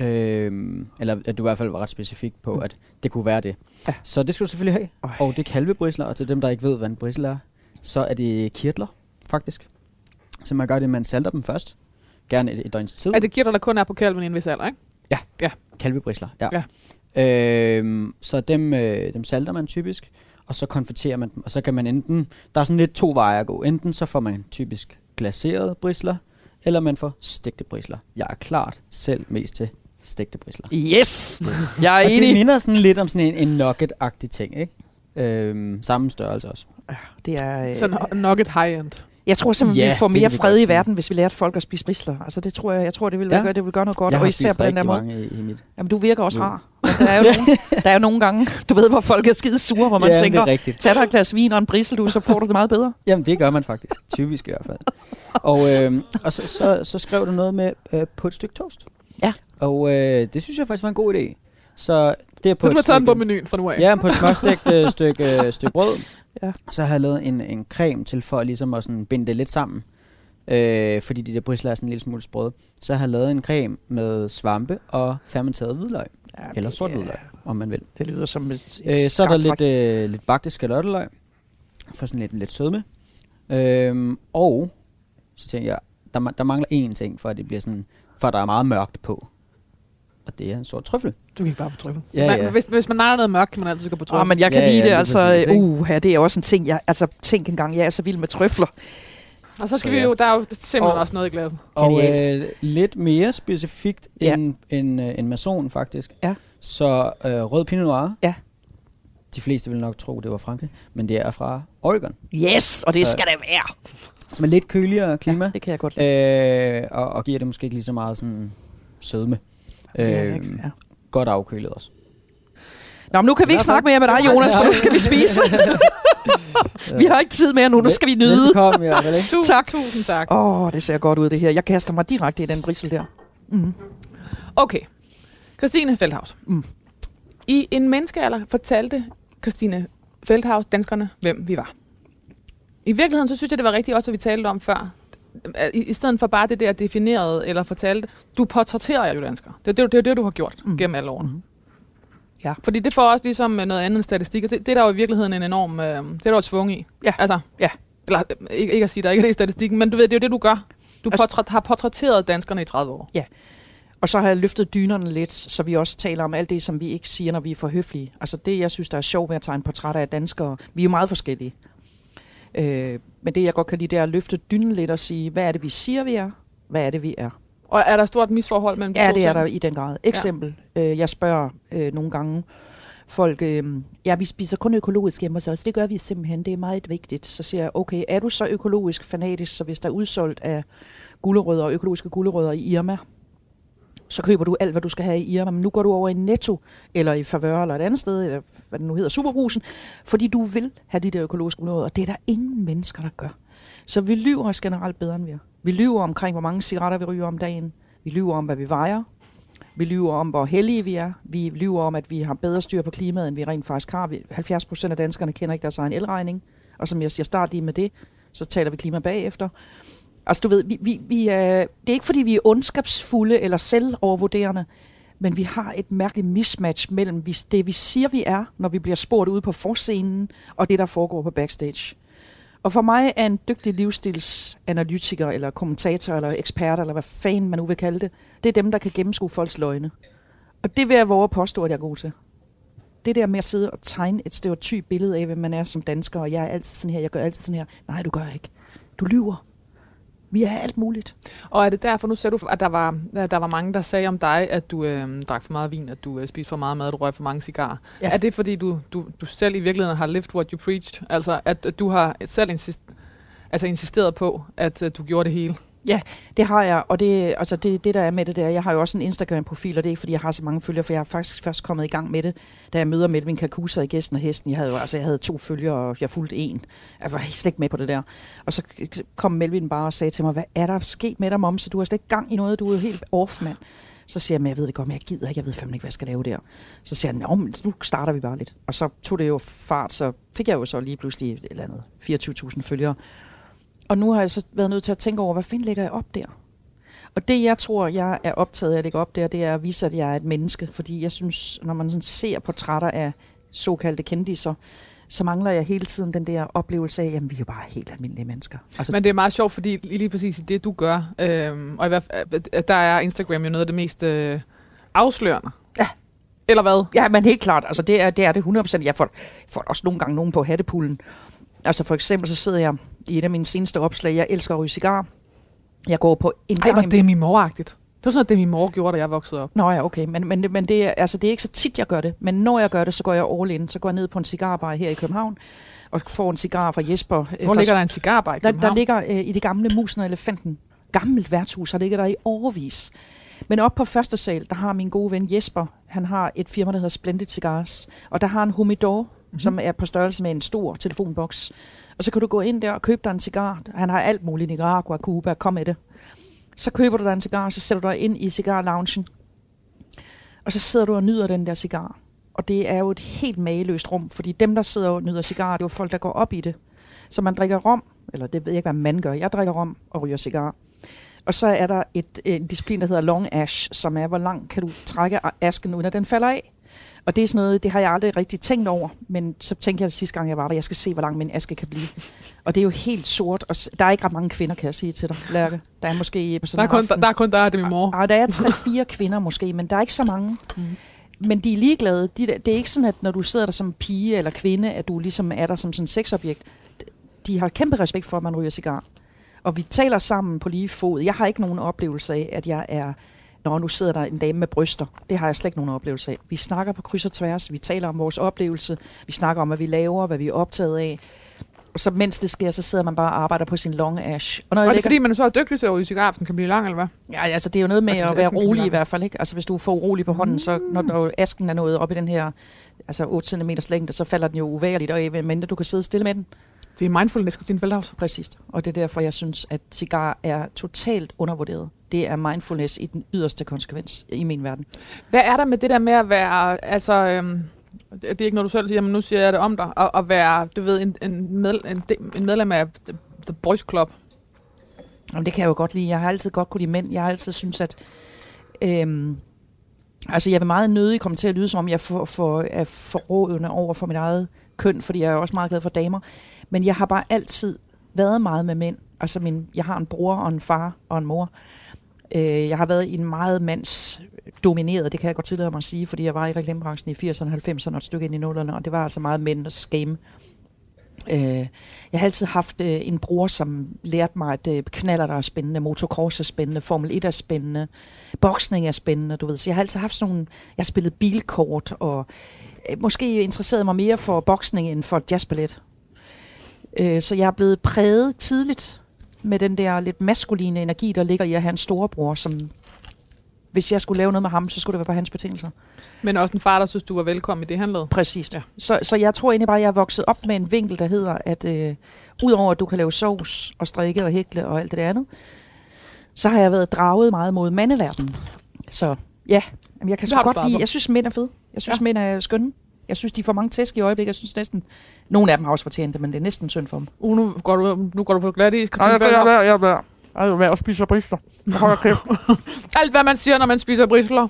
Ja. Øh, eller at du i hvert fald var ret specifik på, Mm. at det kunne være det. Ja. Så det skal du selvfølgelig have. Ej. Og det er kalvebrisler, og til dem, der ikke ved, hvad en brisel er, så er det kirtler, faktisk. Så man gør det, man salter dem først. Gerne et, et døgns tid. Er det kirter, der kun er på kalven i en vis alder, ikke? Kalvebrisler, ja. Ja. Øhm, så dem, øh, dem salter man typisk, og så konfiterer man dem, og så kan man enten, der er sådan lidt to veje at gå. Enten så får man typisk glaserede brisler, eller man får stegte brisler. Jeg er klart selv mest til stegte brisler. Yes! Jeg er Og det enig. minder sådan lidt om sådan en, en nugget-agtig ting, ikke? Øhm, samme størrelse også. Det er, øh, Sådan nugget high-end. Jeg tror simpelthen, Ja, vi får mere fred i verden, hvis vi lærte folk at spise brisler. Altså, det tror jeg, jeg tror, det vil, Ja. gøre, det vil gøre noget godt. jeg og især spist på den der måde. mange i, i mit Jamen, du virker også Nu. rar. Der er jo nogle, der er jo nogle gange, du ved, hvor folk er skide sure, hvor man ja, tænker, er tag dig et glas vin og en brissel, du, så får du det meget bedre. Jamen, det gør man faktisk. Typisk i hvert fald. Og, øh, og så, så, så skrev du noget med øh, på et stykke toast. Ja. Og øh, det synes jeg faktisk var en god idé. Så det er på Så du et taget den på stykke, menuen fra nu af. ja, på et småstegt øh, stykke, øh, stykke brød. Ja. Så har jeg lavet en, en creme til for ligesom at sådan binde det lidt sammen. Øh, fordi de der brisler er sådan en lille smule sprøde. Så har jeg lavet en creme med svampe og fermenteret hvidløg. Ja, Eller sort hvidløg, om man vil. Det lyder som et, et Øh, så er der lidt, øh, lidt bagte skalotteløg, for sådan lidt, lidt sødme. Øhm, og så tænker jeg, der, der mangler én ting, for at det bliver sådan, for at der er meget mørkt på. Og det er en sort trøffel. Du gik bare på trøffel. Ja, Men ja. Hvis, hvis man mangler noget mørkt, kan man altid gå på trøffel. men jeg kan Ja, lide ja, det, altså, uh, ja, det er også en ting, jeg, altså, tænk engang, jeg er så vild med trøfler. og så skal Så vi ja. jo, der er jo simpelthen Og- også noget i glasset. Og øh, lidt mere specifikt Ja. end, end, øh, end mason faktisk. Ja. Så øh, rød pinot noir. Ja. De fleste vil nok tro, det var Frankrig, men det er fra Oregon. Yes, og det Så- skal det være. Som er lidt køligere klima. Ja, det kan jeg godt lide. Øh, og, og giver det måske ikke lige så meget sådan sødme. Øh, ikke? Ja. Godt afkølet også. Nå, men nu kan vi ikke snakke mere med dig, Jonas, for nu skal vi spise. vi har ikke tid mere nu, nu skal vi nyde. Velkommen, ja, vel ikke? Tak. tusind tak. Åh, oh, det ser godt ud, det her. Jeg kaster mig direkte i den brissel der. Mm. Okay. Christine Feldhaus. Mm. I en menneskealder fortalte Christine Feldhaus danskerne, hvem vi var. I virkeligheden, så synes jeg, det var rigtigt også, hvad vi talte om før. I, I stedet for bare det der definerede eller fortalte, du portrætterer jo dansker. Det er det, det, er det du har gjort Mm. gennem alle årene. Mm. Ja. Fordi det får også ligesom øh, noget andet end statistik. og Det, det er der jo i virkeligheden en enorm... Øh, det er der jo tvunget i. Ja. Altså, Ja. Eller øh, ikke, ikke at sige, der ikke er det i statistikken, men du ved, det er jo det, du gør. Du Altså- portræt, har portrætteret danskerne i 30 år. Og så har jeg løftet dynerne lidt, så vi også taler om alt det, som vi ikke siger, når vi er for høflige. Altså det, jeg synes, der er sjovt ved at tegne portrætter af danskere. Vi er jo meget forskellige. Øh, men det, jeg godt kan lide, det er at løfte dynen lidt og sige, hvad er det, vi siger, vi er? Hvad er det, vi er? Og er der stort misforhold mellem de Ja, det er der i den grad. Eksempel, ja. øh, jeg spørger øh, nogle gange folk, øh, ja, vi spiser kun økologisk hjemme hos os, det gør vi simpelthen, det er meget vigtigt. Så siger jeg, okay, er du så økologisk fanatisk, så hvis der er udsolgt af gulerødder og økologiske gulerødder i Irma, så køber du alt, hvad du skal have i Irma, men nu går du over i Netto, eller i Favør, eller et andet sted, eller hvad det nu hedder, Superbrusen, fordi du vil have de der økologiske gulerødder, og det er der ingen mennesker, der gør. Så vi lyver os generelt bedre, end vi er. Vi lyver omkring, hvor mange cigaretter vi ryger om dagen. Vi lyver om, hvad vi vejer. Vi lyver om, hvor heldige vi er. Vi lyver om, at vi har bedre styr på klimaet, end vi rent faktisk har. 70 procent af danskerne kender ikke deres egen elregning. Og som jeg siger, start lige med det, så taler vi klima bagefter. Altså du ved, vi, vi, vi er, det er ikke fordi, vi er ondskabsfulde eller selvovervurderende, men vi har et mærkeligt mismatch mellem det, vi siger, vi er, når vi bliver spurgt ude på forscenen, og det, der foregår på backstage. Og for mig er en dygtig livsstilsanalytiker, eller kommentator, eller ekspert, eller hvad fanden man nu vil kalde det, det er dem, der kan gennemskue folks løgne. Og det vil jeg våge at påstå, at jeg er god til. Det der med at sidde og tegne et stereotyp billede af, hvem man er som dansker, og jeg er altid sådan her, jeg gør altid sådan her. Nej, du gør ikke. Du lyver. Vi er alt muligt. Og er det derfor, nu ser du, at der var, at der var mange, der sagde om dig, at du øh, drak for meget vin, at du øh, spiste for meget mad, at du røg for mange cigarer. Ja. Er det fordi, du, du, du selv i virkeligheden har lived what you preached? Altså, at, at du har selv insist, altså insisteret på, at uh, du gjorde det hele? Ja, Det har jeg, og det, altså det, det der er med det der, jeg har jo også en Instagram-profil, og det er ikke fordi, jeg har så mange følgere, for jeg har faktisk først kommet i gang med det, da jeg møder Melvin Kakusa i Gæsten og Hesten. Jeg havde jo, altså jeg havde to følgere, og jeg fulgte en. Jeg var slet ikke med på det der. Og så kom Melvin bare og sagde til mig, hvad er der sket med dig, mom? Så du har slet ikke gang i noget, du er jo helt off, mand. Så siger jeg, men jeg ved det godt, men jeg gider ikke, jeg ved fandme ikke, hvad jeg skal lave der. Så siger jeg, "Nå, men nu starter vi bare lidt. Og så tog det jo fart, så fik jeg jo så lige pludselig et eller andet 24.000 følgere. Og nu har jeg så været nødt til at tænke over, hvad fanden lægger jeg op der? Og det, jeg tror, jeg er optaget af at lægge op der, det er at vise, at jeg er et menneske. Fordi jeg synes, når man sådan ser portrætter af såkaldte kendiser, så mangler jeg hele tiden den der oplevelse af, at vi er jo bare helt almindelige mennesker. Altså, Men det er meget sjovt, fordi lige præcis i det, du gør, øh, og i hvert fald, at der er Instagram jo noget af det mest øh, afslørende. Ja. Eller hvad? Ja, men helt klart. Altså, det er det, er det 100%. Jeg får, får også nogle gange nogen på hattepullen. Altså for eksempel, så sidder jeg i et af mine seneste opslag. Jeg elsker at ryge cigar. Jeg går på en Ej, gang var im- det min mor-agtigt. Det var sådan noget, det min mor gjorde, da jeg voksede op. Nå ja, okay. Men, men, men det, er, altså, det er ikke så tit, jeg gør det. Men når jeg gør det, så går jeg all in. Så går jeg ned på en cigarbar her i København, og får en cigar fra Jesper. øh, Hvor ligger der en cigarbar i der, der København? ligger øh, i det gamle Musen og Elefanten. Gammelt værtshus, har ligget der i overvis. Men op på første sal, der har min gode ven Jesper, han har et firma, der hedder Splendid Cigars. Og der har en humidor, mm-hmm. som er på størrelse med en stor telefonboks. Og så kan du gå ind der og købe dig en cigar. Han har alt muligt, Nicaragua, Cuba, kom med det. Så køber du dig en cigar, og så sætter du dig ind i cigarloungen. Og så sidder du og nyder den der cigar. Og det er jo et helt mageløst rum, fordi dem, der sidder og nyder cigar, det er jo folk, der går op i det. Så man drikker rom, eller det ved jeg ikke, hvad man gør. Jeg drikker rom og ryger cigar. Og så er der et, en disciplin, der hedder long ash, som er, hvor langt kan du trække asken, uden at den falder af. Og det er sådan noget, det har jeg aldrig rigtig tænkt over, men så tænkte jeg sidste gang, jeg var der, jeg skal se, hvor lang min aske kan blive. Og det er jo helt sort, og der er ikke ret mange kvinder, kan jeg sige til dig, Lærke. Der er måske på Der sådan er, en kun, der, der er kun dig, og det er min mor. ej, der er tre-fire kvinder måske, men der er ikke så mange. Mhm. Men de er ligeglade. De, der- det er ikke sådan, at når du sidder der som pige eller kvinde, at du ligesom er der som sådan sexobjekt. De har kæmpe respekt for, at man ryger cigar. Og vi taler sammen på lige fod. Jeg har ikke nogen oplevelse af, at jeg er... Når nu sidder der en dame med bryster. Det har jeg slet ikke nogen oplevelse af. Vi snakker på kryds og tværs. Vi taler om vores oplevelse. Vi snakker om, hvad vi laver, hvad vi er optaget af. Og så mens det sker, så sidder man bare og arbejder på sin long ash. Og når Og jeg det er fordi, man så er dygtig til at ryge cigar, så den kan blive lang, eller hvad? Ja, altså det er jo noget med Altså, at være rolig i hvert fald, ikke? Altså hvis du er for urolig på hånden, så når, når asken er nået op i den her altså 8 cm længde, så falder den jo uværligt af, men du kan sidde stille med den. Det er mindfulness, Christine Feldhaus. Præcis. Og det er derfor, jeg synes, at cigar er totalt undervurderet. Det er mindfulness i den yderste konsekvens i min verden. Hvad er der med det der med at være, altså, øhm, det er ikke noget, du selv siger, men nu siger jeg det om dig, at, at være, du ved, en, en, med, en, en medlem af The, the Boys Club. Jamen, det kan jeg jo godt lide. Jeg har altid godt kunne lide mænd. Jeg har altid synes, at... Øhm, altså, jeg vil meget nødig komme til at lyde, som om jeg for, for, er forrådende over for mit eget køn, fordi jeg er også meget glad for damer. Men jeg har bare altid været meget med mænd. Altså, min, jeg har en bror og en far og en mor. Øh, jeg har været i en meget mandsdomineret, det kan jeg godt tillade mig at sige, fordi jeg var i reklamebranchen i 80'erne, 90'erne og et stykke ind i 0'erne, og det var altså meget mænds game. Øh, jeg har altid haft øh, en bror, som lærte mig, at øh, knaller der er spændende, motocross er spændende, Formel 1 er spændende, boksning er spændende, du ved. Så jeg har altid haft sådan nogle, jeg har spillet bilkort, og øh, måske interesseret mig mere for boksning end for jazzballet. Øh, så jeg er blevet præget tidligt med den der lidt maskuline energi, der ligger i at have en storebror, som hvis jeg skulle lave noget med ham, så skulle det være på hans betingelser. Men også en far, der synes, du var velkommen i det, han lavede. Præcis. Ja. Så, så jeg tror egentlig bare, at jeg er vokset op med en vinkel, der hedder, at øh, udover at du kan lave sovs og strikke og hækle og alt det andet, så har jeg været draget meget mod mandeverdenen. Så ja, jamen, jeg kan så godt lide, jeg synes mænd er fede. Jeg synes ja. mænd er skønne. Jeg synes, de får mange tæsk i øjeblikket. Jeg synes næsten, nogle af dem har også fortjent det, men det er næsten synd for dem. Uh, nu går du, nu går du på glat is. jeg værd, jeg er værd. Jeg er værd at spise brister. Hold kæft. Alt, hvad man siger, når man spiser brisler.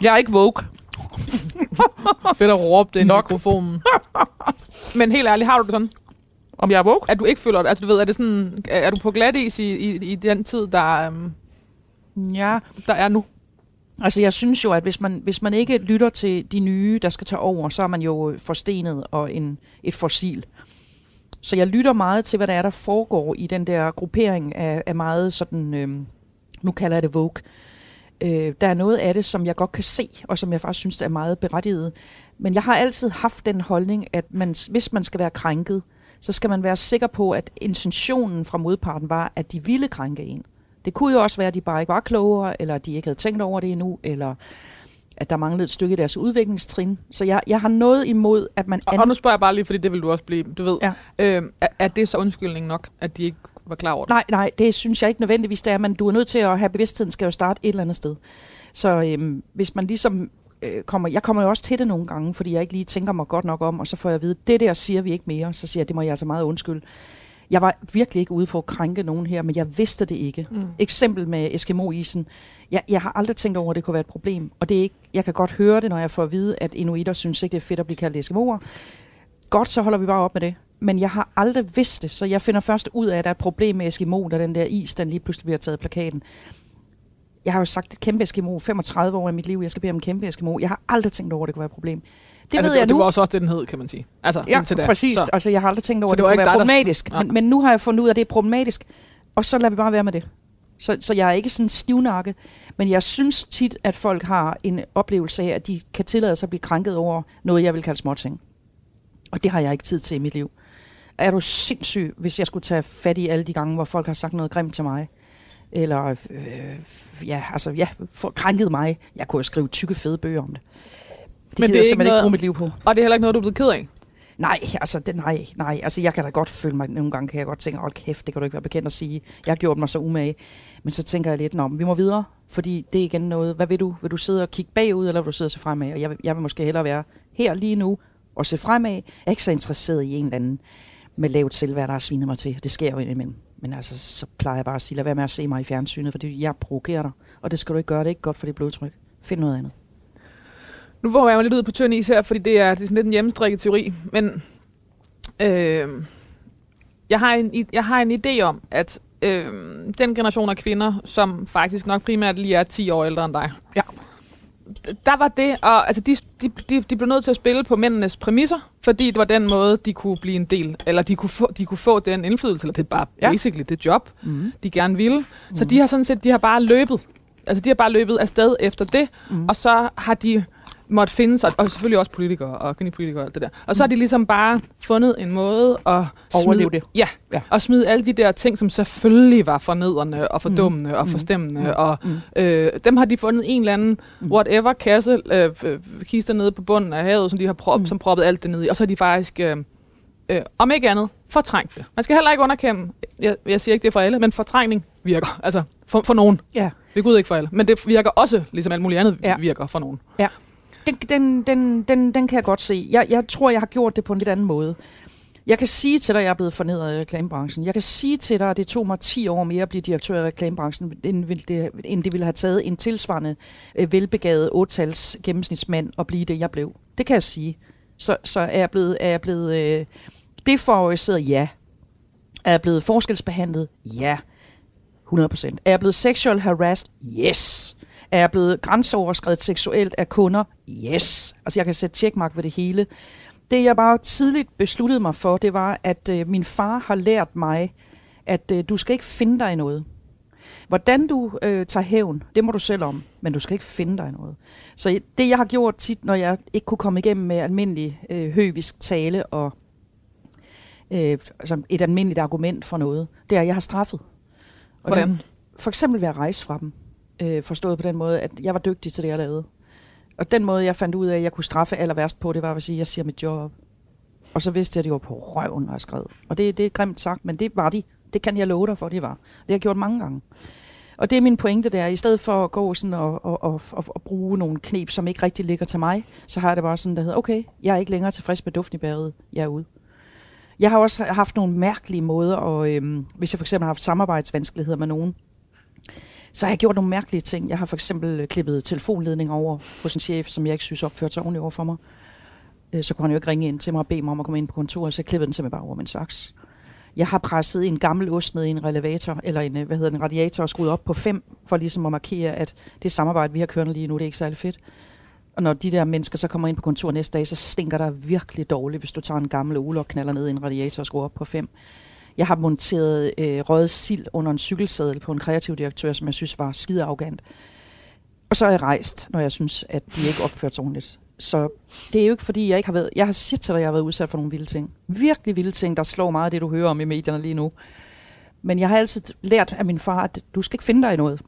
Jeg er ikke woke. Fedt at råbe det i Nok. mikrofonen. Men helt ærligt, har du det sådan? Om jeg er woke? At du ikke føler det? Altså, du ved, er, det sådan, er er du på glat is i, i, i den tid, der, øhm, Ja, der er nu? Altså jeg synes jo, at hvis man, hvis man ikke lytter til de nye, der skal tage over, så er man jo forstenet og en, et fossil. Så jeg lytter meget til, hvad der er, der foregår i den der gruppering af, af meget sådan, øh, nu kalder jeg det Vogue. Øh, der er noget af det, som jeg godt kan se, og som jeg faktisk synes er meget berettiget. Men jeg har altid haft den holdning, at man, hvis man skal være krænket, så skal man være sikker på, at intentionen fra modparten var, at de ville krænke en. Det kunne jo også være, at de bare ikke var klogere, eller at de ikke havde tænkt over det endnu, eller at der manglede et stykke i deres udviklingstrin. Så jeg, jeg har noget imod, at man... Og, og nu spørger jeg bare lige, fordi det vil du også blive, du ved. Ja. Øhm, er, er det så undskyldning nok, at de ikke var klar over det? Nej, nej, det synes jeg ikke nødvendigvis, det er, men du er nødt til at have bevidstheden, skal jo starte et eller andet sted. Så øhm, hvis man ligesom øh, kommer, jeg kommer jo også til det nogle gange, fordi jeg ikke lige tænker mig godt nok om, og så får jeg at vide, det der siger vi ikke mere, så siger jeg, det må jeg altså meget undskylde. Jeg var virkelig ikke ude på at krænke nogen her, men jeg vidste det ikke. Mm. Eksempel med Eskimo-isen. Jeg, jeg har aldrig tænkt over, at det kunne være et problem. Og det er ikke, jeg kan godt høre det, når jeg får at vide, at inuitter synes ikke, det er fedt at blive kaldt Eskimoer. Godt, så holder vi bare op med det. Men jeg har aldrig vidst det, så jeg finder først ud af, at der er et problem med Eskimo, da den der is, den lige pludselig bliver taget af plakaten. Jeg har jo sagt et kæmpe Eskimo, 35 år i mit liv, jeg skal bede om en kæmpe Eskimo. Jeg har aldrig tænkt over, at det kunne være et problem. Det altså, ved jeg det nu. var også også det, den hed, kan man sige. Altså, Ja, indtil da. præcis. Så. Altså, jeg har aldrig tænkt over, at det det, var det kunne være der- problematisk. Nej. Men, men nu har jeg fundet ud af, at det er problematisk. Og så lader vi bare være med det. Så, så jeg er ikke sådan stivnakke. Men jeg synes tit, at folk har en oplevelse af, at de kan tillade sig at blive krænket over noget, jeg vil kalde småting. Og det har jeg ikke tid til i mit liv. Er du sindssyg, hvis jeg skulle tage fat i alle de gange, hvor folk har sagt noget grimt til mig? Eller, øh, ja, altså, ja, for, krænket mig. Jeg kunne jo skrive tykke, fede bøger om det. Det Men det er jeg ikke simpelthen ikke bruge mit liv på. Og det er heller ikke noget, du er blevet ked af. Nej, altså, det, nej, nej. Altså, jeg kan da godt føle mig, nogle gange kan jeg godt tænke, hold kæft, det kan du ikke være bekendt at sige. Jeg har gjort mig så umage. Men så tænker jeg lidt, men vi må videre, fordi det er igen noget, hvad vil du? Vil du sidde og kigge bagud, eller vil du sidde og se fremad? Og jeg, vil- jeg vil måske hellere være her lige nu og se fremad. Jeg er ikke så interesseret i en eller anden med lavt selvværd, der har svinet mig til. Det sker jo indimellem. Men altså, så plejer jeg bare at sige, lad være med at se mig i fjernsynet, fordi jeg provokerer dig. Og det skal du ikke gøre, det er ikke godt for dit blodtryk. Find noget andet. Nu våger jeg mig lidt ud på tynd is her, fordi det er, det er sådan lidt en hjemmestrikket teori. Men øh, jeg, har en, jeg har en idé om, at øh, den generation af kvinder, som faktisk nok primært lige er 10 år ældre end dig, Ja. der var det, og altså de, de, de, de blev nødt til at spille på mændenes præmisser, fordi det var den måde, de kunne blive en del, eller de kunne få, de kunne få den indflydelse, eller det er bare Ja. ja. basically det job, Mm. de gerne ville. Mm. Så de har sådan set, de har bare løbet, altså de har bare løbet afsted efter det, Mm. og så har de måtte finde sig, og selvfølgelig også politikere og kvindepolitikere og alt det der. Og så har de ligesom bare fundet en måde at Overleve smide, det. Ja, Ja. ja, og smide alle de der ting, som selvfølgelig var fornedrende og fordummende mm. og Mm. forstemmende, Mm. mm. og Mm. øh, dem har de fundet en eller anden Mm. whatever kasse, øh, øh, kister nede på bunden af havet, som de har prop, Mm. mm. som proppet alt det ned i, og så har de faktisk, øh, øh, om ikke andet, fortrængt det. Man skal heller ikke underkende, jeg, jeg siger ikke det for alle, men fortrængning virker, altså for, for nogen. Ja. Det Gud ikke for alle, men det virker også, ligesom alt muligt andet Ja. ja. virker for nogen. Den, den, den, den, den kan jeg godt se. Jeg, jeg tror, jeg har gjort det på en lidt anden måde. Jeg kan sige til dig, at jeg er blevet fornedret i reklamebranchen. Jeg kan sige til dig, at det tog mig 10 år mere at blive direktør i reklamebranchen, end, det, end det ville have taget en tilsvarende øh, velbegavet 8-tals gennemsnitsmand at blive det, jeg blev. Det kan jeg sige. Så, så er jeg blevet, er jeg blevet øh, defavoriseret? Ja. Er jeg blevet forskelsbehandlet? Ja. 100%. Er jeg blevet sexual harassed? Yes. Er jeg blevet grænseoverskrevet seksuelt af kunder? Yes. Altså jeg kan sætte checkmark ved det hele. Det jeg bare tidligt besluttede mig for, det var, at øh, min far har lært mig, at øh, du skal ikke finde dig i noget. Hvordan du øh, tager hævn, det må du selv om, men du skal ikke finde dig noget. Så det, jeg har gjort tit, når jeg ikke kunne komme igennem med almindelig øh, høvisk tale og øh, altså et almindeligt argument for noget, det er, at jeg har straffet. Og Hvordan? Det, for eksempel ved at rejse fra dem. Øh, forstået på den måde, at jeg var dygtig til det, jeg lavede. Og den måde, jeg fandt ud af, at jeg kunne straffe aller værst på, det var at sige, at jeg siger mit job op. Og så vidste jeg, at de var på røven, når jeg skrev. Og det, det er grimt sagt, men det var de. Det kan jeg love dig for, det var. Det har jeg gjort mange gange. Og det er min pointe der. I stedet for at gå sådan og, og, og, og, og bruge nogle knep, som ikke rigtig ligger til mig, så har jeg det bare sådan, der hedder, okay, jeg er ikke længere tilfreds med duften i bæret. Jeg er ude. Jeg har også haft nogle mærkelige måder, og øhm, hvis jeg for eksempel har haft samarbejdsvanskeligheder med nogen, så har jeg gjort nogle mærkelige ting. Jeg har for eksempel øh, klippet telefonledninger over hos en chef, som jeg ikke synes opførte sig ordentligt over for mig. Øh, så kunne han jo ikke ringe ind til mig og bede mig om at komme ind på kontoret, så jeg klippede den simpelthen bare over med en saks. Jeg har presset en gammel ost ned i en relevator, eller en, øh, hvad hedder den, radiator, og skruet op på fem, for ligesom at markere, at det samarbejde, vi har kørende lige nu, det er ikke særlig fedt. Og når de der mennesker så kommer ind på kontoret næste dag, så stinker der virkelig dårligt, hvis du tager en gammel ule og knaller ned i en radiator og skruer op på fem. Jeg har monteret øh, røget sild under en cykelsædel på en kreativ direktør, som jeg synes var skide arrogant. Og så er jeg rejst, når jeg synes, at de ikke opførte sig ordentligt. Så det er jo ikke fordi, jeg ikke har været... Jeg har sagt til dig, at jeg har været udsat for nogle vilde ting. Virkelig vilde ting, der slår meget af det, du hører om i medierne lige nu. Men jeg har altid lært af min far, at du skal ikke finde dig i noget.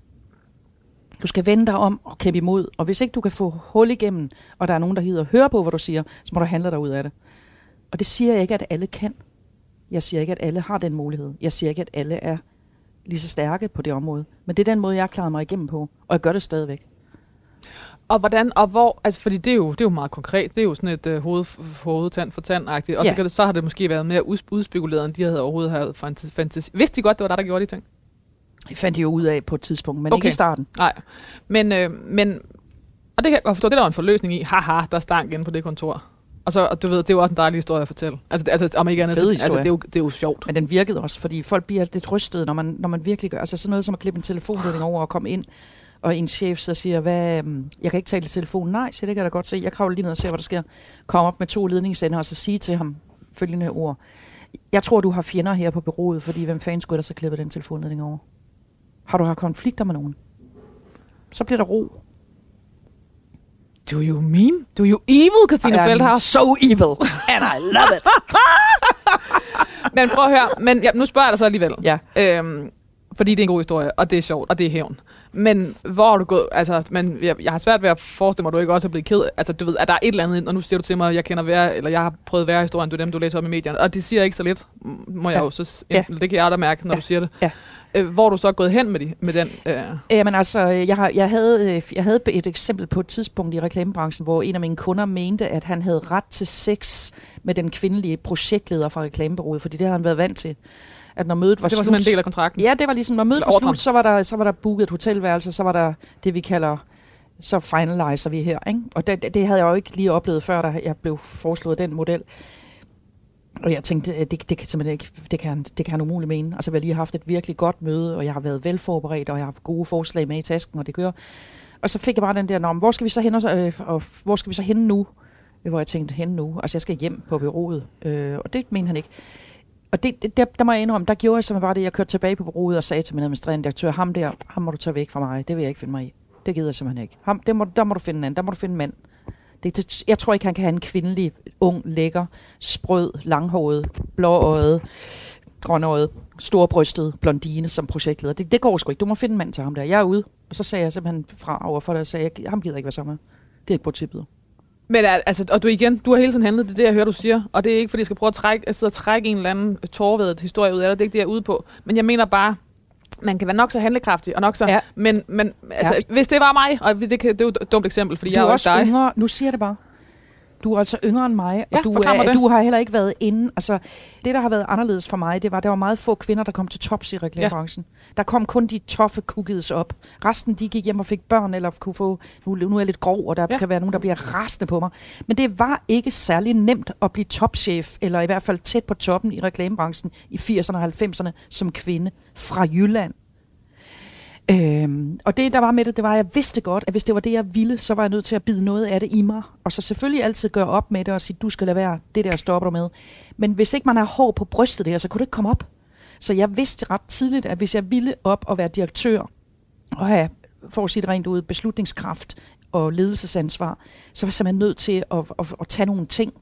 Du skal vende dig om og kæmpe imod. Og hvis ikke du kan få hul igennem, og der er nogen, der hedder høre på, hvad du siger, så må du handle dig ud af det. Og det siger jeg ikke, at alle kan. Jeg siger ikke, at alle har den mulighed. Jeg siger ikke, at alle er lige så stærke på det område. Men det er den måde, jeg har klaret mig igennem på. Og jeg gør det stadigvæk. Og hvordan, og hvor, altså fordi det er jo, det er jo meget konkret, det er jo sådan et uh, hoved, hoved, tand for tand-agtigt, og Ja. så, kan det, så har det måske været mere udspekuleret, end de havde overhovedet haft fantasi. Vidste de godt, det var dig, der gjorde de ting? Det fandt de jo ud af på et tidspunkt, men Okay. ikke i starten. Nej, men, øh, men og det kan jeg forstå, det er der var en forløsning i, haha, der stank inde på det kontor. Og så, og du ved, det er jo også en dejlig historie at fortælle. Altså, det- altså om ikke andet, Fed altså, det, er jo, det er jo sjovt. Men den virkede også, fordi folk bliver lidt rystet, når man, når man virkelig gør. Altså sådan noget som at klippe en telefonledning over og komme ind, og en chef så siger, hvad, øhm, jeg kan ikke tale i telefonen. Nej, så det kan jeg da godt se. Jeg kravler lige ned og ser, hvad der sker. Kom op med to ledningssender, og så sige til ham følgende ord. Jeg tror, du har fjender her på bureauet, fordi hvem fanden skulle der så klippe den telefonledning over? Har du haft konflikter med nogen? Så bliver der ro. Do you mean? Do you evil, Christina Feldhaus? so evil, and I love it. Men prøv at høre, men ja, nu spørger jeg dig så alligevel. ja. Øhm, fordi det er en god historie, og det er sjovt, og det er hævn. Men hvor er du gået, altså, men jeg, jeg har svært ved at forestille mig, at du ikke også er blevet ked Altså, du ved, at der er et eller andet, og nu siger du til mig, at jeg kender værre, eller jeg har prøvet værre historien, du er dem, du læser om i medierne, og det siger ikke så lidt, må jeg Ja. jo så, Ja. det kan jeg da mærke, når Ja. du siger det. Ja. Øh, hvor er du så gået hen med, de, med den? Øh, Jamen altså, jeg, har, jeg, havde, øh, jeg havde et eksempel på et tidspunkt i reklamebranchen, hvor en af mine kunder mente, at han havde ret til sex med den kvindelige projektleder fra reklamebureauet, fordi det har han været vant til. At når mødet var det var slut... en del af kontrakten. Ja, det var ligesom, når mødet var slut, så var, der, så var der booket et hotelværelse, så var der det, vi kalder, så finaliser vi her. Ikke? Og det, det, det havde jeg jo ikke lige oplevet, før da jeg blev foreslået den model. Og jeg tænkte, det, det kan simpelthen ikke, det kan, det kan han umuligt mene. Altså, vi har lige haft et virkelig godt møde, og jeg har været velforberedt, og jeg har haft gode forslag med i tasken, og det kører. Og så fik jeg bare den der, Nå, hvor skal vi så hen, og, øh, og hvor skal vi så hen nu? Hvor jeg tænkte, hen nu? Altså, jeg skal hjem på byrådet. Øh, og det mener han ikke. Og det, det, der, der må jeg indrømme, der gjorde jeg simpelthen bare det, jeg kørte tilbage på byrådet og sagde til min administrerende direktør, ham der, ham må du tage væk fra mig, det vil jeg ikke finde mig i. Det gider jeg simpelthen ikke. Ham, det må, der må du finde en anden, der må du finde en mand. Det, jeg tror ikke, han kan have en kvindelig, ung, lækker, sprød, langhåret, blåøjet, grønøjet, storbrystet blondine som projektleder. Det, det går sgu ikke. Du må finde en mand til ham der. Jeg er ude. Og så sagde jeg simpelthen fra over for dig, og sagde, jeg, ham gider ikke være sammen med. Det er ikke på tippet. Men altså, og du igen, du har hele tiden handlet, det det, jeg hører, du siger. Og det er ikke, fordi jeg skal prøve at trække, at sidde og trække en eller anden tårvedet historie ud af det. Det er ikke det, jeg er ude på. Men jeg mener bare, man kan være nok så handlekraftig, og nok så... Ja. Men, men altså, ja. hvis det var mig, og det, kan, det er jo et dumt eksempel, fordi du jeg er også dig. yngre. Nu siger det bare. Du er altså yngre end mig, Ja, og du, forklar mig er, det. du har heller ikke været inde. Altså, det, der har været anderledes for mig, det var, at der var meget få kvinder, der kom til tops i reklamebranchen. Ja. Der kom kun de toffe cookies op. Resten, de gik hjem og fik børn, eller kunne få... Nu, nu er jeg lidt grov, og der Ja. ja. kan være nogen, der bliver rasende på mig. Men det var ikke særlig nemt at blive topchef, eller i hvert fald tæt på toppen i reklamebranchen i 80'erne og 90'erne som kvinde fra Jylland. Øhm, og det, der var med det, det var, at jeg vidste godt, at hvis det var det, jeg ville, så var jeg nødt til at bide noget af det i mig. Og så selvfølgelig altid gøre op med det og sige, du skal lade være, det der stopper du med. Men hvis ikke man har hår på brystet der, så kunne det ikke komme op. Så jeg vidste ret tidligt, at hvis jeg ville op og være direktør, og have, for at sige det rent ud, beslutningskraft og ledelsesansvar, så var jeg simpelthen nødt til at, at, at, at tage nogle ting.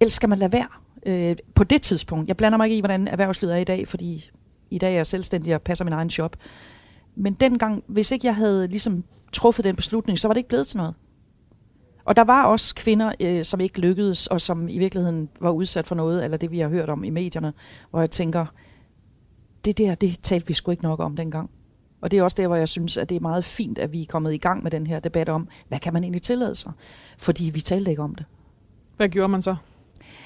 Ellers skal man lade være. Øh, på det tidspunkt. Jeg blander mig ikke i, hvordan erhvervslivet er i dag, fordi i dag er jeg selvstændig og passer min egen shop. Men dengang, hvis ikke jeg havde ligesom truffet den beslutning, så var det ikke blevet til noget. Og der var også kvinder, øh, som ikke lykkedes, og som i virkeligheden var udsat for noget, eller det vi har hørt om i medierne, hvor jeg tænker, det der, det talte vi sgu ikke nok om dengang. Og det er også der, hvor jeg synes, at det er meget fint, at vi er kommet i gang med den her debat om, hvad kan man egentlig tillade sig? Fordi vi talte ikke om det. Hvad gjorde man så?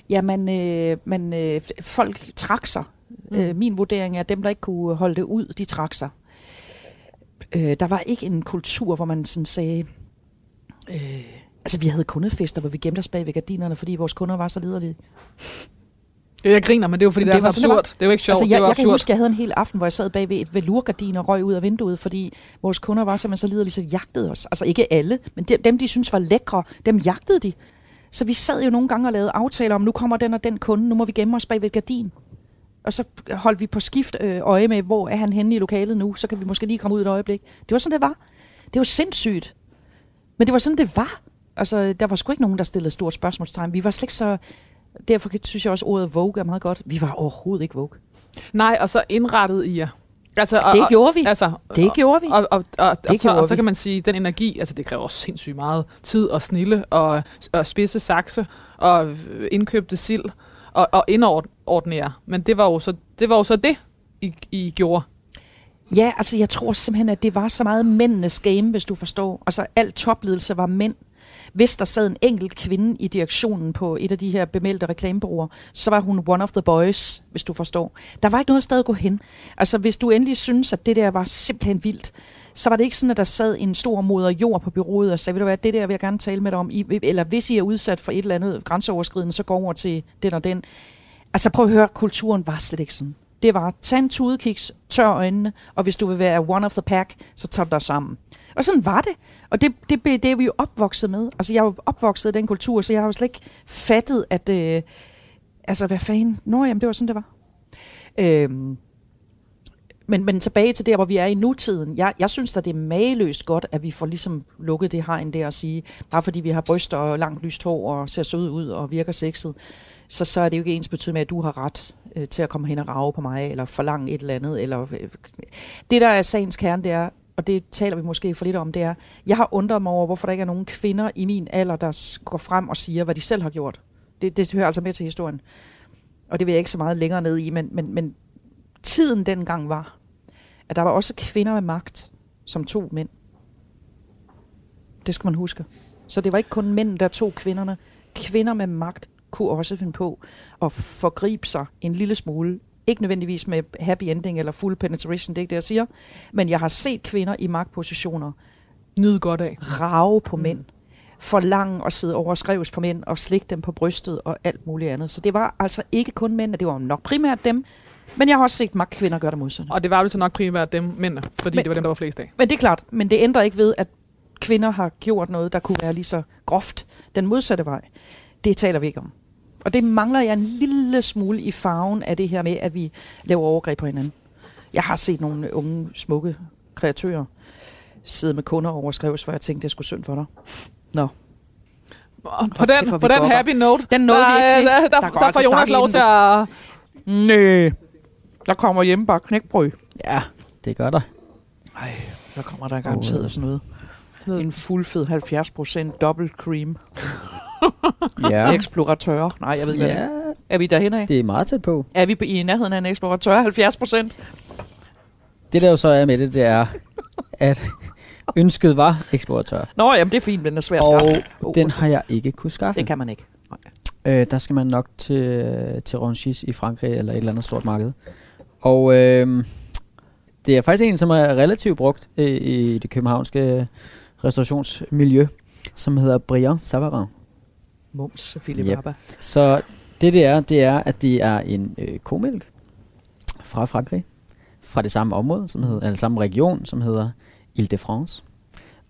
Jamen, øh, man, øh, folk trak sig. Mm. Øh, min vurdering er, at dem, der ikke kunne holde det ud, de trak sig. Øh, der var ikke en kultur, hvor man sådan sagde... Øh, altså, vi havde kundefester, hvor vi gemte os bag ved gardinerne, fordi vores kunder var så liderlige. Jeg griner, men det er jo fordi, det, det er så absurd. Det, det er jo ikke sjovt, altså, jeg, det er jeg absurd. kan huske, jeg havde en hel aften, hvor jeg sad bag ved et velurgardin og røg ud af vinduet, fordi vores kunder var simpelthen så liderlige, så jagtede os. Altså ikke alle, men dem, dem de synes var lækre, dem jagtede de. Så vi sad jo nogle gange og lavede aftaler om, nu kommer den og den kunde, nu må vi gemme os bag ved et gardin. Og så holdt vi på skift øh, øje med, hvor er han henne i lokalet nu, så kan vi måske lige komme ud et øjeblik. Det var sådan, det var. Det var sindssygt. Men det var sådan, det var. Altså, der var sgu ikke nogen, der stillede stort spørgsmålstegn. Vi var slet ikke så... Derfor synes jeg også, at ordet Vogue er meget godt. Vi var overhovedet ikke Vogue. Nej, og så indrettet i jer. Altså, Det og, gjorde vi. Altså, Det og, gjorde vi. Og, og, og, og, Det så, og så kan man sige, den energi, altså det kræver også sindssygt meget tid og snille og, og spidse sakse og indkøbte sild og, og indordne jer. Men det var jo så det, var jo så det I, I gjorde. Ja, altså jeg tror simpelthen, at det var så meget mændenes game, hvis du forstår. Altså alt topledelse var mænd. Hvis der sad en enkelt kvinde i direktionen på et af de her bemeldte reklamebureauer, så var hun one of the boys, hvis du forstår. Der var ikke noget sted at gå hen. Altså hvis du endelig synes, at det der var simpelthen vildt, så var det ikke sådan, at der sad en stor moder jord på byrådet og sagde, ved du hvad, det der vil jeg gerne tale med dig om. I, eller hvis I er udsat for et eller andet grænseoverskridende, så gå over til den og den. Altså prøv at høre, kulturen var slet ikke sådan. Det var, tag en tudekiks, tør øjnene, og hvis du vil være one of the pack, så tager dig sammen. Og sådan var det. Og det, det, det, det er vi jo opvokset med. Altså jeg er jo opvokset i den kultur, så jeg har jo slet ikke fattet, at... Øh, altså hvad fanden? Nå jamen, det var sådan, det var. Øhm, men, men tilbage til der, hvor vi er i nutiden. Jeg, jeg synes da, det er mageløst godt, at vi får ligesom lukket det hegn der og sige, bare fordi vi har bryster og langt lyst hår og ser søde ud og virker sexet, så, så er det jo ikke ens betydning med, at du har ret øh, til at komme hen og rave på mig, eller forlange et eller andet. Eller, øh, det, der er sagens kerne, det er, og det taler vi måske for lidt om, det er, jeg har undret mig over, hvorfor der ikke er nogen kvinder i min alder, der går frem og siger, hvad de selv har gjort. Det, det hører altså med til historien. Og det vil jeg ikke så meget længere ned i, men, men, men tiden dengang var, at der var også kvinder med magt, som tog mænd. Det skal man huske. Så det var ikke kun mænd, der tog kvinderne. Kvinder med magt kunne også finde på at forgribe sig en lille smule. Ikke nødvendigvis med happy ending eller full penetration, det er ikke det, jeg siger. Men jeg har set kvinder i magtpositioner Nyd godt af. rave på mænd. Forlange at sidde over og skrives på mænd og slikke dem på brystet og alt muligt andet. Så det var altså ikke kun mænd, det var nok primært dem. Men jeg har også set magtkvinder gøre det modsatte. Og det var jo så nok primært dem mændene, fordi Men- det var dem, der var flest af. Men det er klart, men det ændrer ikke ved, at kvinder har gjort noget, der kunne være lige så groft den modsatte vej. Det taler vi ikke om. Og det mangler jeg en lille smule i farven af det her med, at vi laver overgreb på hinanden. Jeg har set nogle unge, smukke kreatører sidde med kunder og skrives, hvor jeg tænkte, det skulle synd for dig. Nå, på den, på den happy note, Den nåede der, vi ikke til. Der, der, der, Der der altså får Jonas lov til at... Næh. Der kommer hjemme bare knækbrød. Ja, det gør der. Ej, der kommer der garanteret øh, sådan noget. En fuldfed 70% double cream. Ja, Eksploratør. Nej, jeg ved ikke, det ja er. Vi derhen af? det er meget tæt på. Er vi i nærheden af en eksploratør? 70 procent? Det der jo så er med det, det er, at ønsket var eksploratør. Nå, jamen det er fint, men den er svært. Og oh, den har jeg ikke kunne skaffe. Det kan man ikke. Øh, der skal man nok til, til Rungis i Frankrig eller et eller andet stort marked. Og øh, det er faktisk en, som er relativt brugt øh, i det københavnske restaurationsmiljø, som hedder Briand Savarin. Mums, Philip Yep. Abba. Så det det er, det er, at det er en øh, komælk fra Frankrig, fra det samme område, som hedder, eller samme region, som hedder Ile-de-France.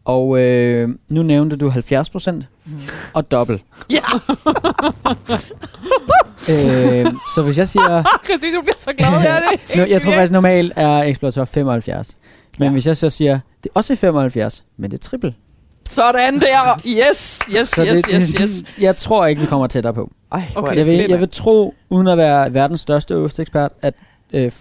Og øh, nu nævnte du 70 procent og dobbelt. Ja. øh, så hvis jeg siger... Christine, du bliver så glad her. Det nu, jeg tror faktisk normalt er eksplorator 75. Men Ja. ja. hvis jeg så siger, det er også 75, men det er triple. Sådan der. Yes, yes, så yes, det, yes, yes. Jeg tror ikke, vi kommer tættere på. Ej, Okay, jeg, vil, fedt, jeg vil tro, uden at være verdens største ostekspert, at øh,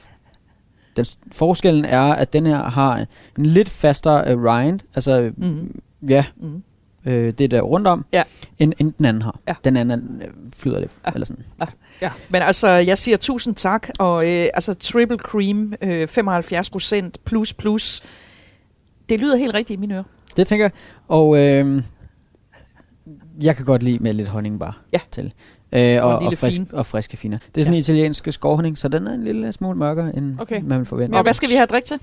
den forskellen er, at den her har en lidt fastere uh, rind, altså Mhm. ja, Mhm. øh, det der rundt om, Ja. end, end den anden har. Ja. Den anden øh, flyder lidt, Ja. eller sådan. Men altså, jeg siger tusind tak, og øh, altså triple cream, øh, 75 procent plus plus. Det lyder helt rigtigt i mine ører. Det tænker jeg. Og øh, jeg kan godt lide med lidt honning bare Ja. til. Øh, og, og, lille frisk, fin. og friske finer. Det er sådan Ja. en italiensk skovhonning, så den er en lille smule mørkere, end Okay. man vil forvente. Og hvad skal vi have at drikke til?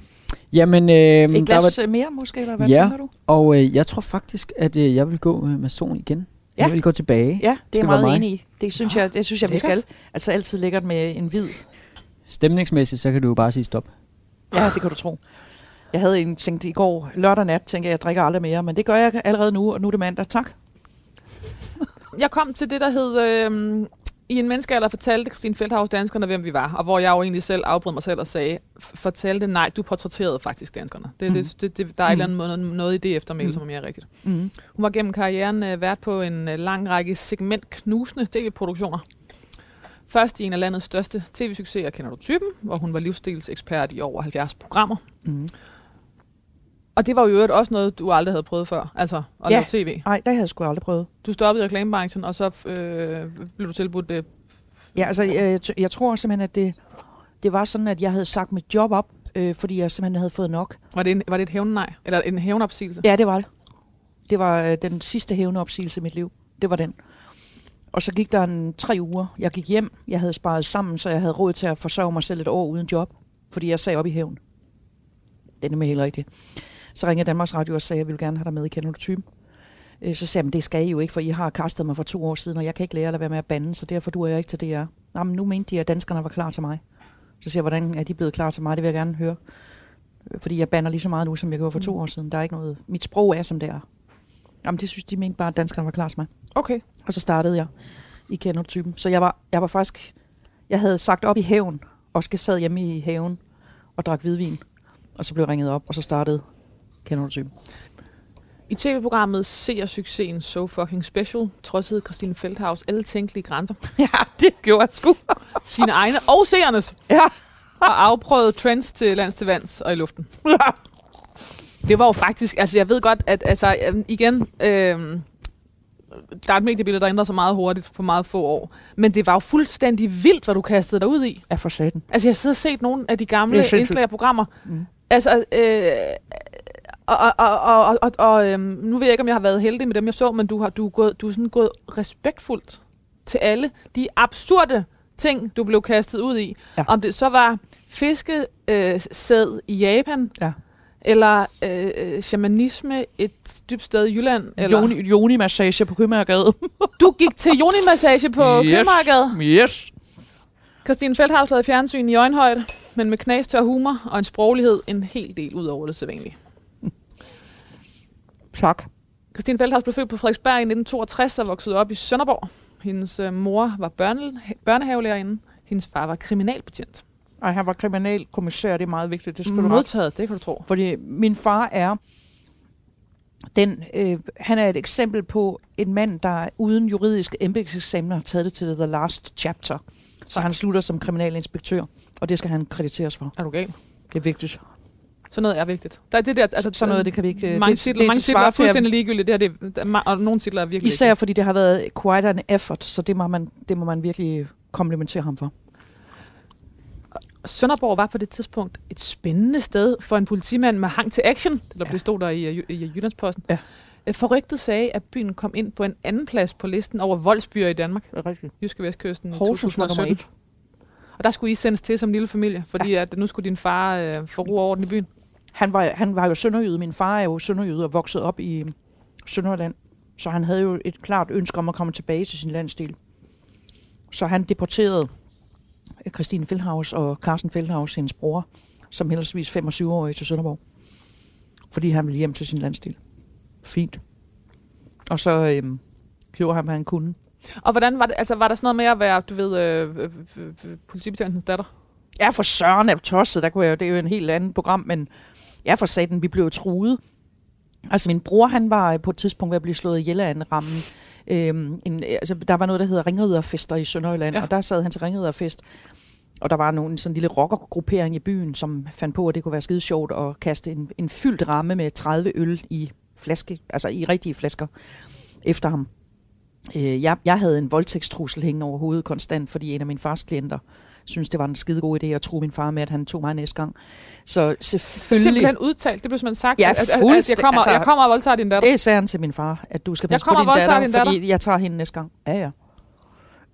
Jamen, øh, Et der glas var, var... mere måske, eller hvad Ja. tænker du? og øh, jeg tror faktisk, at øh, jeg vil gå øh, med son igen. Ja. Jeg vil gå tilbage. Ja, det er jeg meget mig. enig i. Det synes jeg, det synes jeg vi skal. Altså altid lækkert med en hvid. Stemningsmæssigt, så kan du jo bare sige stop. Ja, det kan du tro. Jeg havde en tænkt i går, lørdag nat, tænkte jeg, jeg drikker aldrig mere, men det gør jeg allerede nu, og nu er det mandag. Tak. Jeg kom til det, der hed... Øh, I en menneskealder fortalte Christine Feldhaus danskerne, hvem vi var. Og hvor jeg jo egentlig selv afbrød mig selv og sagde, "F- fortalte nej, du portrætterede faktisk danskerne. Det, Mhm. det, det, det, der er et eller andet noget, noget i det eftermæl, Mhm. som er mere rigtigt. Mm. Hun var gennem karrieren øh, vært på en øh, lang række segmentknusende tv-produktioner. Først i en af landets største tv-succeser, kender du typen, hvor hun var livsstilsekspert i over 70 programmer. Mm. Og det var jo øvrigt også noget, du aldrig havde prøvet før, altså at Ja. lave tv. Nej, det havde jeg sgu aldrig prøvet. Du stoppede i reklamebranchen, og så øh, blev du tilbudt det. Ja, altså, jeg, jeg, tror simpelthen, at det, det var sådan, at jeg havde sagt mit job op, øh, fordi jeg simpelthen havde fået nok. Var det, en, var det et hævnnej? Eller en hævnopsigelse? Ja, det var det. Det var øh, den sidste hævneopsigelse i mit liv. Det var den. Og så gik der en tre uger. Jeg gik hjem. Jeg havde sparet sammen, så jeg havde råd til at forsørge mig selv et år uden job. Fordi jeg sagde op i hævn. Det er nemlig helt rigtigt. Så ringede Danmarks Radio og sagde, at jeg ville gerne have dig med i Kender du typen? Øh, Så sagde jeg, det skal I jo ikke, for I har kastet mig for to år siden, og jeg kan ikke lære at lade være med at bande, så derfor duer jeg ikke til DR. Nå, men nu mente de, at danskerne var klar til mig. Så siger jeg, hvordan er de blevet klar til mig? Det vil jeg gerne høre. Øh, Fordi jeg bander lige så meget nu, som jeg gjorde for to år siden. Der er ikke noget... Mit sprog er, som det er. Jamen, det synes de mente bare, at danskerne var klar til mig. Okay. Og så startede jeg i Kender-typen. Så jeg var, jeg var faktisk... Jeg havde sagt op i haven, og skal sad hjemme i haven og drak hvidvin. Og så blev jeg ringet op, og så startede Kender-typen. I tv-programmet Ser succesen So Fucking Special trodsede Christine Feldhaus alle tænkelige grænser. Ja, det gjorde jeg sgu. Sine egne og seernes. Ja. Og afprøvede trends til lands til vands og i luften. Det var jo faktisk, altså jeg ved godt, at altså, øhm, igen, øhm, der er et mediebillede, der ændrer sig meget hurtigt på meget få år. Men det var jo fuldstændig vildt, hvad du kastede dig ud i. Ja, for satan. Altså jeg sidder og set nogle af de gamle indslag af programmer. Mm. Altså, øh, og, og, og, og, og, og øhm, nu ved jeg ikke, om jeg har været heldig med dem, jeg så, men du har du er gået, du er sådan gået respektfuldt til alle de absurde ting, du blev kastet ud i. Ja. Om det så var fiskesæd øh, i Japan, Ja. eller øh, øh, shamanisme et dybt sted i Jylland, eller Joni, Joni-massage på Købmagergade. du gik til Joni-massage på yes. Købmarkedet. Yes. Christine Feldhaus lavede fjernsyn i øjenhøjde, men med knastør humor og en sproglighed en hel del ud over det sædvanlige. Tak. Christine Feldhaus blev født på Frederiksberg i 1962 og voksede op i Sønderborg. Hendes øh, mor var børne, børnehavelærerinde. Hendes far var kriminalbetjent. Ej, han var kriminalkommissær, det er meget vigtigt. Det skulle du. Modtaget, det kan du tro. Fordi min far er den, øh, han er et eksempel på en mand, der uden juridisk embedseksamen har taget det til the last chapter. Så han slutter som kriminalinspektør, og det skal han krediteres for. Er du gal? Det er vigtigt. Sådan noget er vigtigt. Der er det der, altså, Sådan noget, det kan vi ikke... øh, mange det, titler, mange det titler er fuldstændig ligegyldigt. Det her, det, der, er og nogle titler er virkelig Især fordi det har været quite an effort, så det må man, det må man virkelig komplimentere ham for. Sønderborg var på det tidspunkt et spændende sted for en politimand med hang til action, der Ja. bestod der i, i, i Jyllandsposten. Ja. Øh, Forrygtet sagde, at byen kom ind på en anden plads på listen over voldsbyer i Danmark. Det er rigtigt. Jyske Vestkysten i Horsens var nummer 2017. et. Og der skulle I sendes til som lille familie, fordi ja. at nu skulle din far øh, få ro orden i byen. Han var, han var jo sønderjyde. Min far er jo sønderjyde og vokset op i Sønderland. Så han havde jo et klart ønske om at komme tilbage til sin landsdel. Så han deporterede øh, Christine Feldhaus og Carsten Feldhaus, hendes bror, som heldigvis 25-årig til Sønderborg. Fordi han ville hjem til sin landsdel. Fint. Og så øhm, gjorde han, hvad han kunne. Og hvordan var det, altså var der sådan noget med at være, du ved, øh, øh, øh, øh, politibetjentens datter? Ja, for søren er tosset, der kunne jeg, det er jo en helt anden program, men ja, for satan, vi blev truet. Altså min bror, han var på et tidspunkt ved at blive slået ihjel af en ramme. Øhm, en, altså, der var noget, der hedder Ringriderfester i Sønderjylland, Ja. og der sad han til Ringriderfest. Og der var nogen, sådan en lille rockergruppering i byen, som fandt på, at det kunne være skide sjovt at kaste en, en fyldt ramme med 30 øl i flaske, altså i rigtige flasker, efter ham. Øh, jeg, jeg havde en voldtægtstrussel hængende over hovedet konstant, fordi en af mine fars klienter synes det var en skide god idé at tro min far med, at han tog mig næste gang. Så selvfølgelig... Simpelthen udtalt, det blev simpelthen sagt. Ja, at, at, at, jeg, kommer, Altså, jeg kommer og voldtager din datter. Det sagde han til min far, at du skal passe på din datter, din fordi jeg tager hende næste gang. Ja, ja.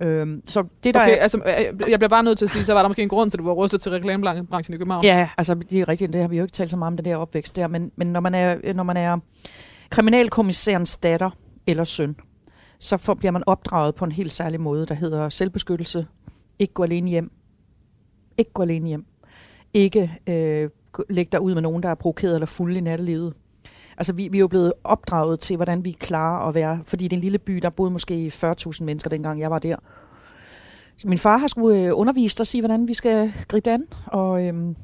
Øhm, så det der Okay, er, altså, jeg bliver bare nødt til at sige, så var der måske en grund til, at du var rustet til reklamebranchen i København. Ja, altså det er rigtigt, det har vi jo ikke talt så meget om, det der opvækst der, men, men når, man er, når man er kriminalkommissærens datter eller søn, så får, bliver man opdraget på en helt særlig måde, der hedder selvbeskyttelse, ikke gå alene hjem, ikke gå alene hjem, ikke øh, lægge dig ud med nogen, der er provokeret eller fuld i nattelivet. Altså vi, vi er jo blevet opdraget til, hvordan vi klarer at være, fordi det er en lille by, der boede måske 40.000 mennesker, dengang jeg var der. Så min far har skulle øh, undervise os i, hvordan vi skal gribe det an, og øhm,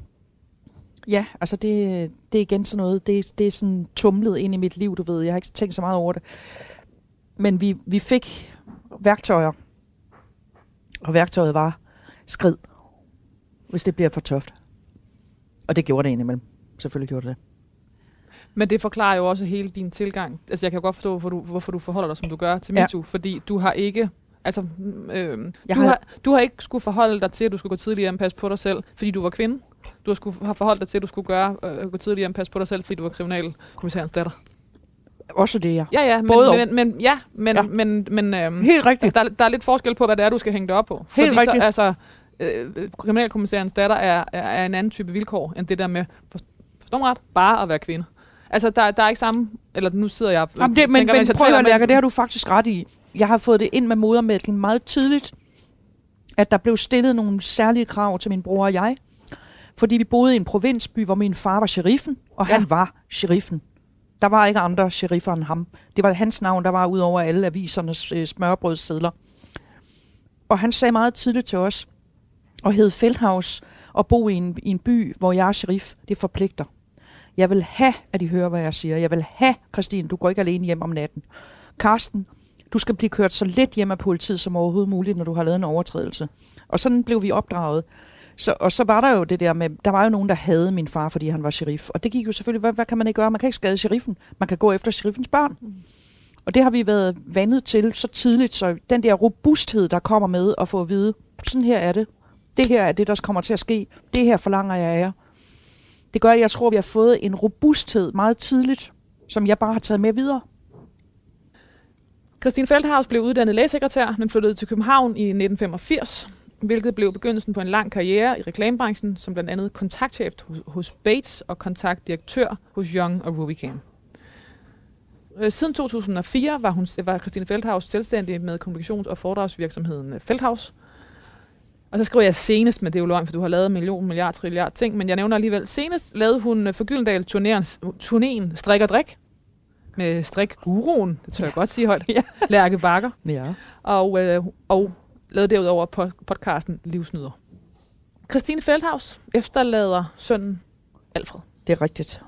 Ja, altså det, det er igen sådan noget, det, det er sådan tumlet ind i mit liv, du ved. Jeg har ikke tænkt så meget over det. Men vi, vi fik værktøjer, og værktøjet var skrid, hvis det bliver for tøft. Og det gjorde det indimellem. Selvfølgelig gjorde det det. Men det forklarer jo også hele din tilgang. Altså, jeg kan jo godt forstå, hvorfor du, hvorfor du forholder dig, som du gør til Ja. MeToo, fordi du har ikke... Altså, øh, Jeg du, har- du har ikke skulle forholde dig til, at du skulle gå tidligere og passe på dig selv, fordi du var kvinde. Du har, skulle, har forholdt dig til, at du skulle gøre, øh, gå tidligere og passe på dig selv, fordi du var kriminalkommissærens datter. Også det, ja. Ja, ja, men, Både men, men, ja, men, Ja. ja. men, men øhm, Helt rigtigt. der, der er lidt forskel på, hvad det er, du skal hænge det op på. Fordi rigtigt. Så, altså, øh, kriminalkommissærens datter er, er, er en anden type vilkår, end det der med, forstår mig ret, bare at være kvinde. Altså, der, der er ikke samme, eller nu sidder jeg Jamen det, men, tænker, men jeg prøv at men- Lærke, det har du faktisk ret i. Jeg har fået det ind med modermælken meget tydeligt, at der blev stillet nogle særlige krav til min bror og jeg. Fordi vi boede i en provinsby, hvor min far var sheriffen, og Ja. han var sheriffen. Der var ikke andre sheriffer end ham. Det var hans navn, der var ud over alle avisernes øh, smørbrødssedler. Og han sagde meget tidligt til os, og hed Feldhaus, og bo i en, i en by, hvor jeg er sheriff, det forpligter. Jeg vil have, at de hører, hvad jeg siger. Jeg vil have, Christine, du går ikke alene hjem om natten. Karsten, du skal blive kørt så let hjem af politiet som overhovedet muligt, når du har lavet en overtrædelse. Og sådan blev vi opdraget. Så, og så var der jo det der med, der var jo nogen, der havde min far, fordi han var sheriff. Og det gik jo selvfølgelig, hvad, hvad kan man ikke gøre? Man kan ikke skade sheriffen. Man kan gå efter sheriffens børn. Og det har vi været vandet til så tidligt, så den der robusthed, der kommer med at få at vide, sådan her er det. Det her er det, der kommer til at ske. Det her forlanger jeg af jer. Det gør, at jeg tror, vi har fået en robusthed meget tidligt, som jeg bare har taget med videre. Christine Feldhaus blev uddannet lægesekretær, men flyttede til København i 1985, hvilket blev begyndelsen på en lang karriere i reklamebranchen, som blandt andet kontaktchef hos, Bates og kontaktdirektør hos Young og Rubicam. Øh, siden 2004 var, hun, var Christine Feldhaus selvstændig med kommunikations- og foredragsvirksomheden øh, Feldhaus. Og så skriver jeg senest, men det er jo løgn, for du har lavet en million, milliard, trilliard ting, men jeg nævner alligevel, senest lavede hun øh, for Gyldendal turnéen Strik og Drik, med strik guruen, det tør jeg godt sige højt, ja. Lærke Bakker, Ja. og, øh, og lavede derudover på podcasten Livsnyder. Christine Feldhaus efterlader sønnen Alfred. Det er rigtigt.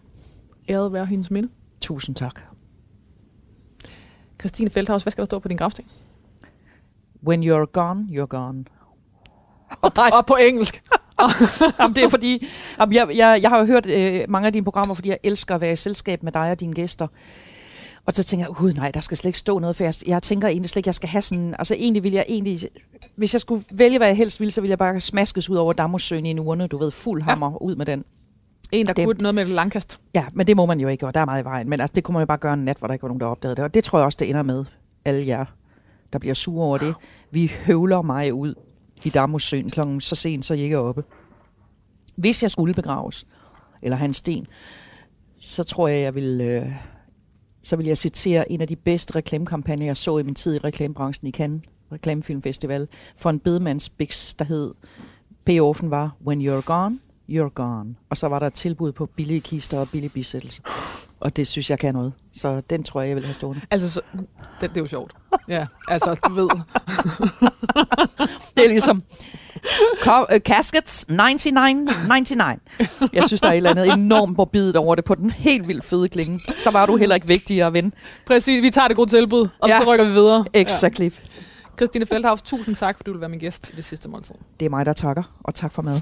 Æret være hendes minde. Tusind tak. Christine Feldhaus, hvad skal der stå på din gravsten? When you're gone, you're gone. Og, og på engelsk. Jamen, det er fordi, jamen, jeg, jeg, jeg har jo hørt øh, mange af dine programmer, fordi jeg elsker at være i selskab med dig og dine gæster. Og så tænker jeg, gud nej, der skal slet ikke stå noget, for jeg, jeg tænker egentlig slet ikke, jeg skal have sådan, altså egentlig vil jeg egentlig, hvis jeg skulle vælge, hvad jeg helst ville, så ville jeg bare smaskes ud over Damhussøen i en urne, du ved, fuld hammer ja. ud med den. En, der Det- kunne noget med langkast. Ja, men det må man jo ikke, og der er meget i vejen. Men altså, det kunne man jo bare gøre en nat, hvor der ikke var nogen, der opdagede det. Og det tror jeg også, det ender med alle jer, der bliver sure over det. Vi høvler mig ud i Damhussøen klokken så sent, så jeg ikke er oppe. Hvis jeg skulle begraves, eller hans sten, så tror jeg, jeg vil, øh, så vil jeg citere en af de bedste reklamekampagner, jeg så i min tid i reklamebranchen i Cannes Reklamefilmfestival, for en bedemandsbiks, der hed Payoffen var When You're Gone, you're gone. Og så var der et tilbud på billige kister og billige bisættelser. Og det synes jeg kan noget. Så den tror jeg, jeg vil have stående. Altså, så, det, det er jo sjovt. Ja, altså, du ved. Det er ligesom co- uh, caskets 99,99. Jeg synes, der er et eller andet enormt morbidt over det på den helt vildt fede klinge. Så var du heller ikke vigtigere ven. Præcis, vi tager det gode tilbud, og Ja. så rykker vi videre. Exactly. Ja. Christine Feldhaus, tusind tak, fordi du vil være min gæst i det sidste måltid. Det er mig, der takker, og tak for mad.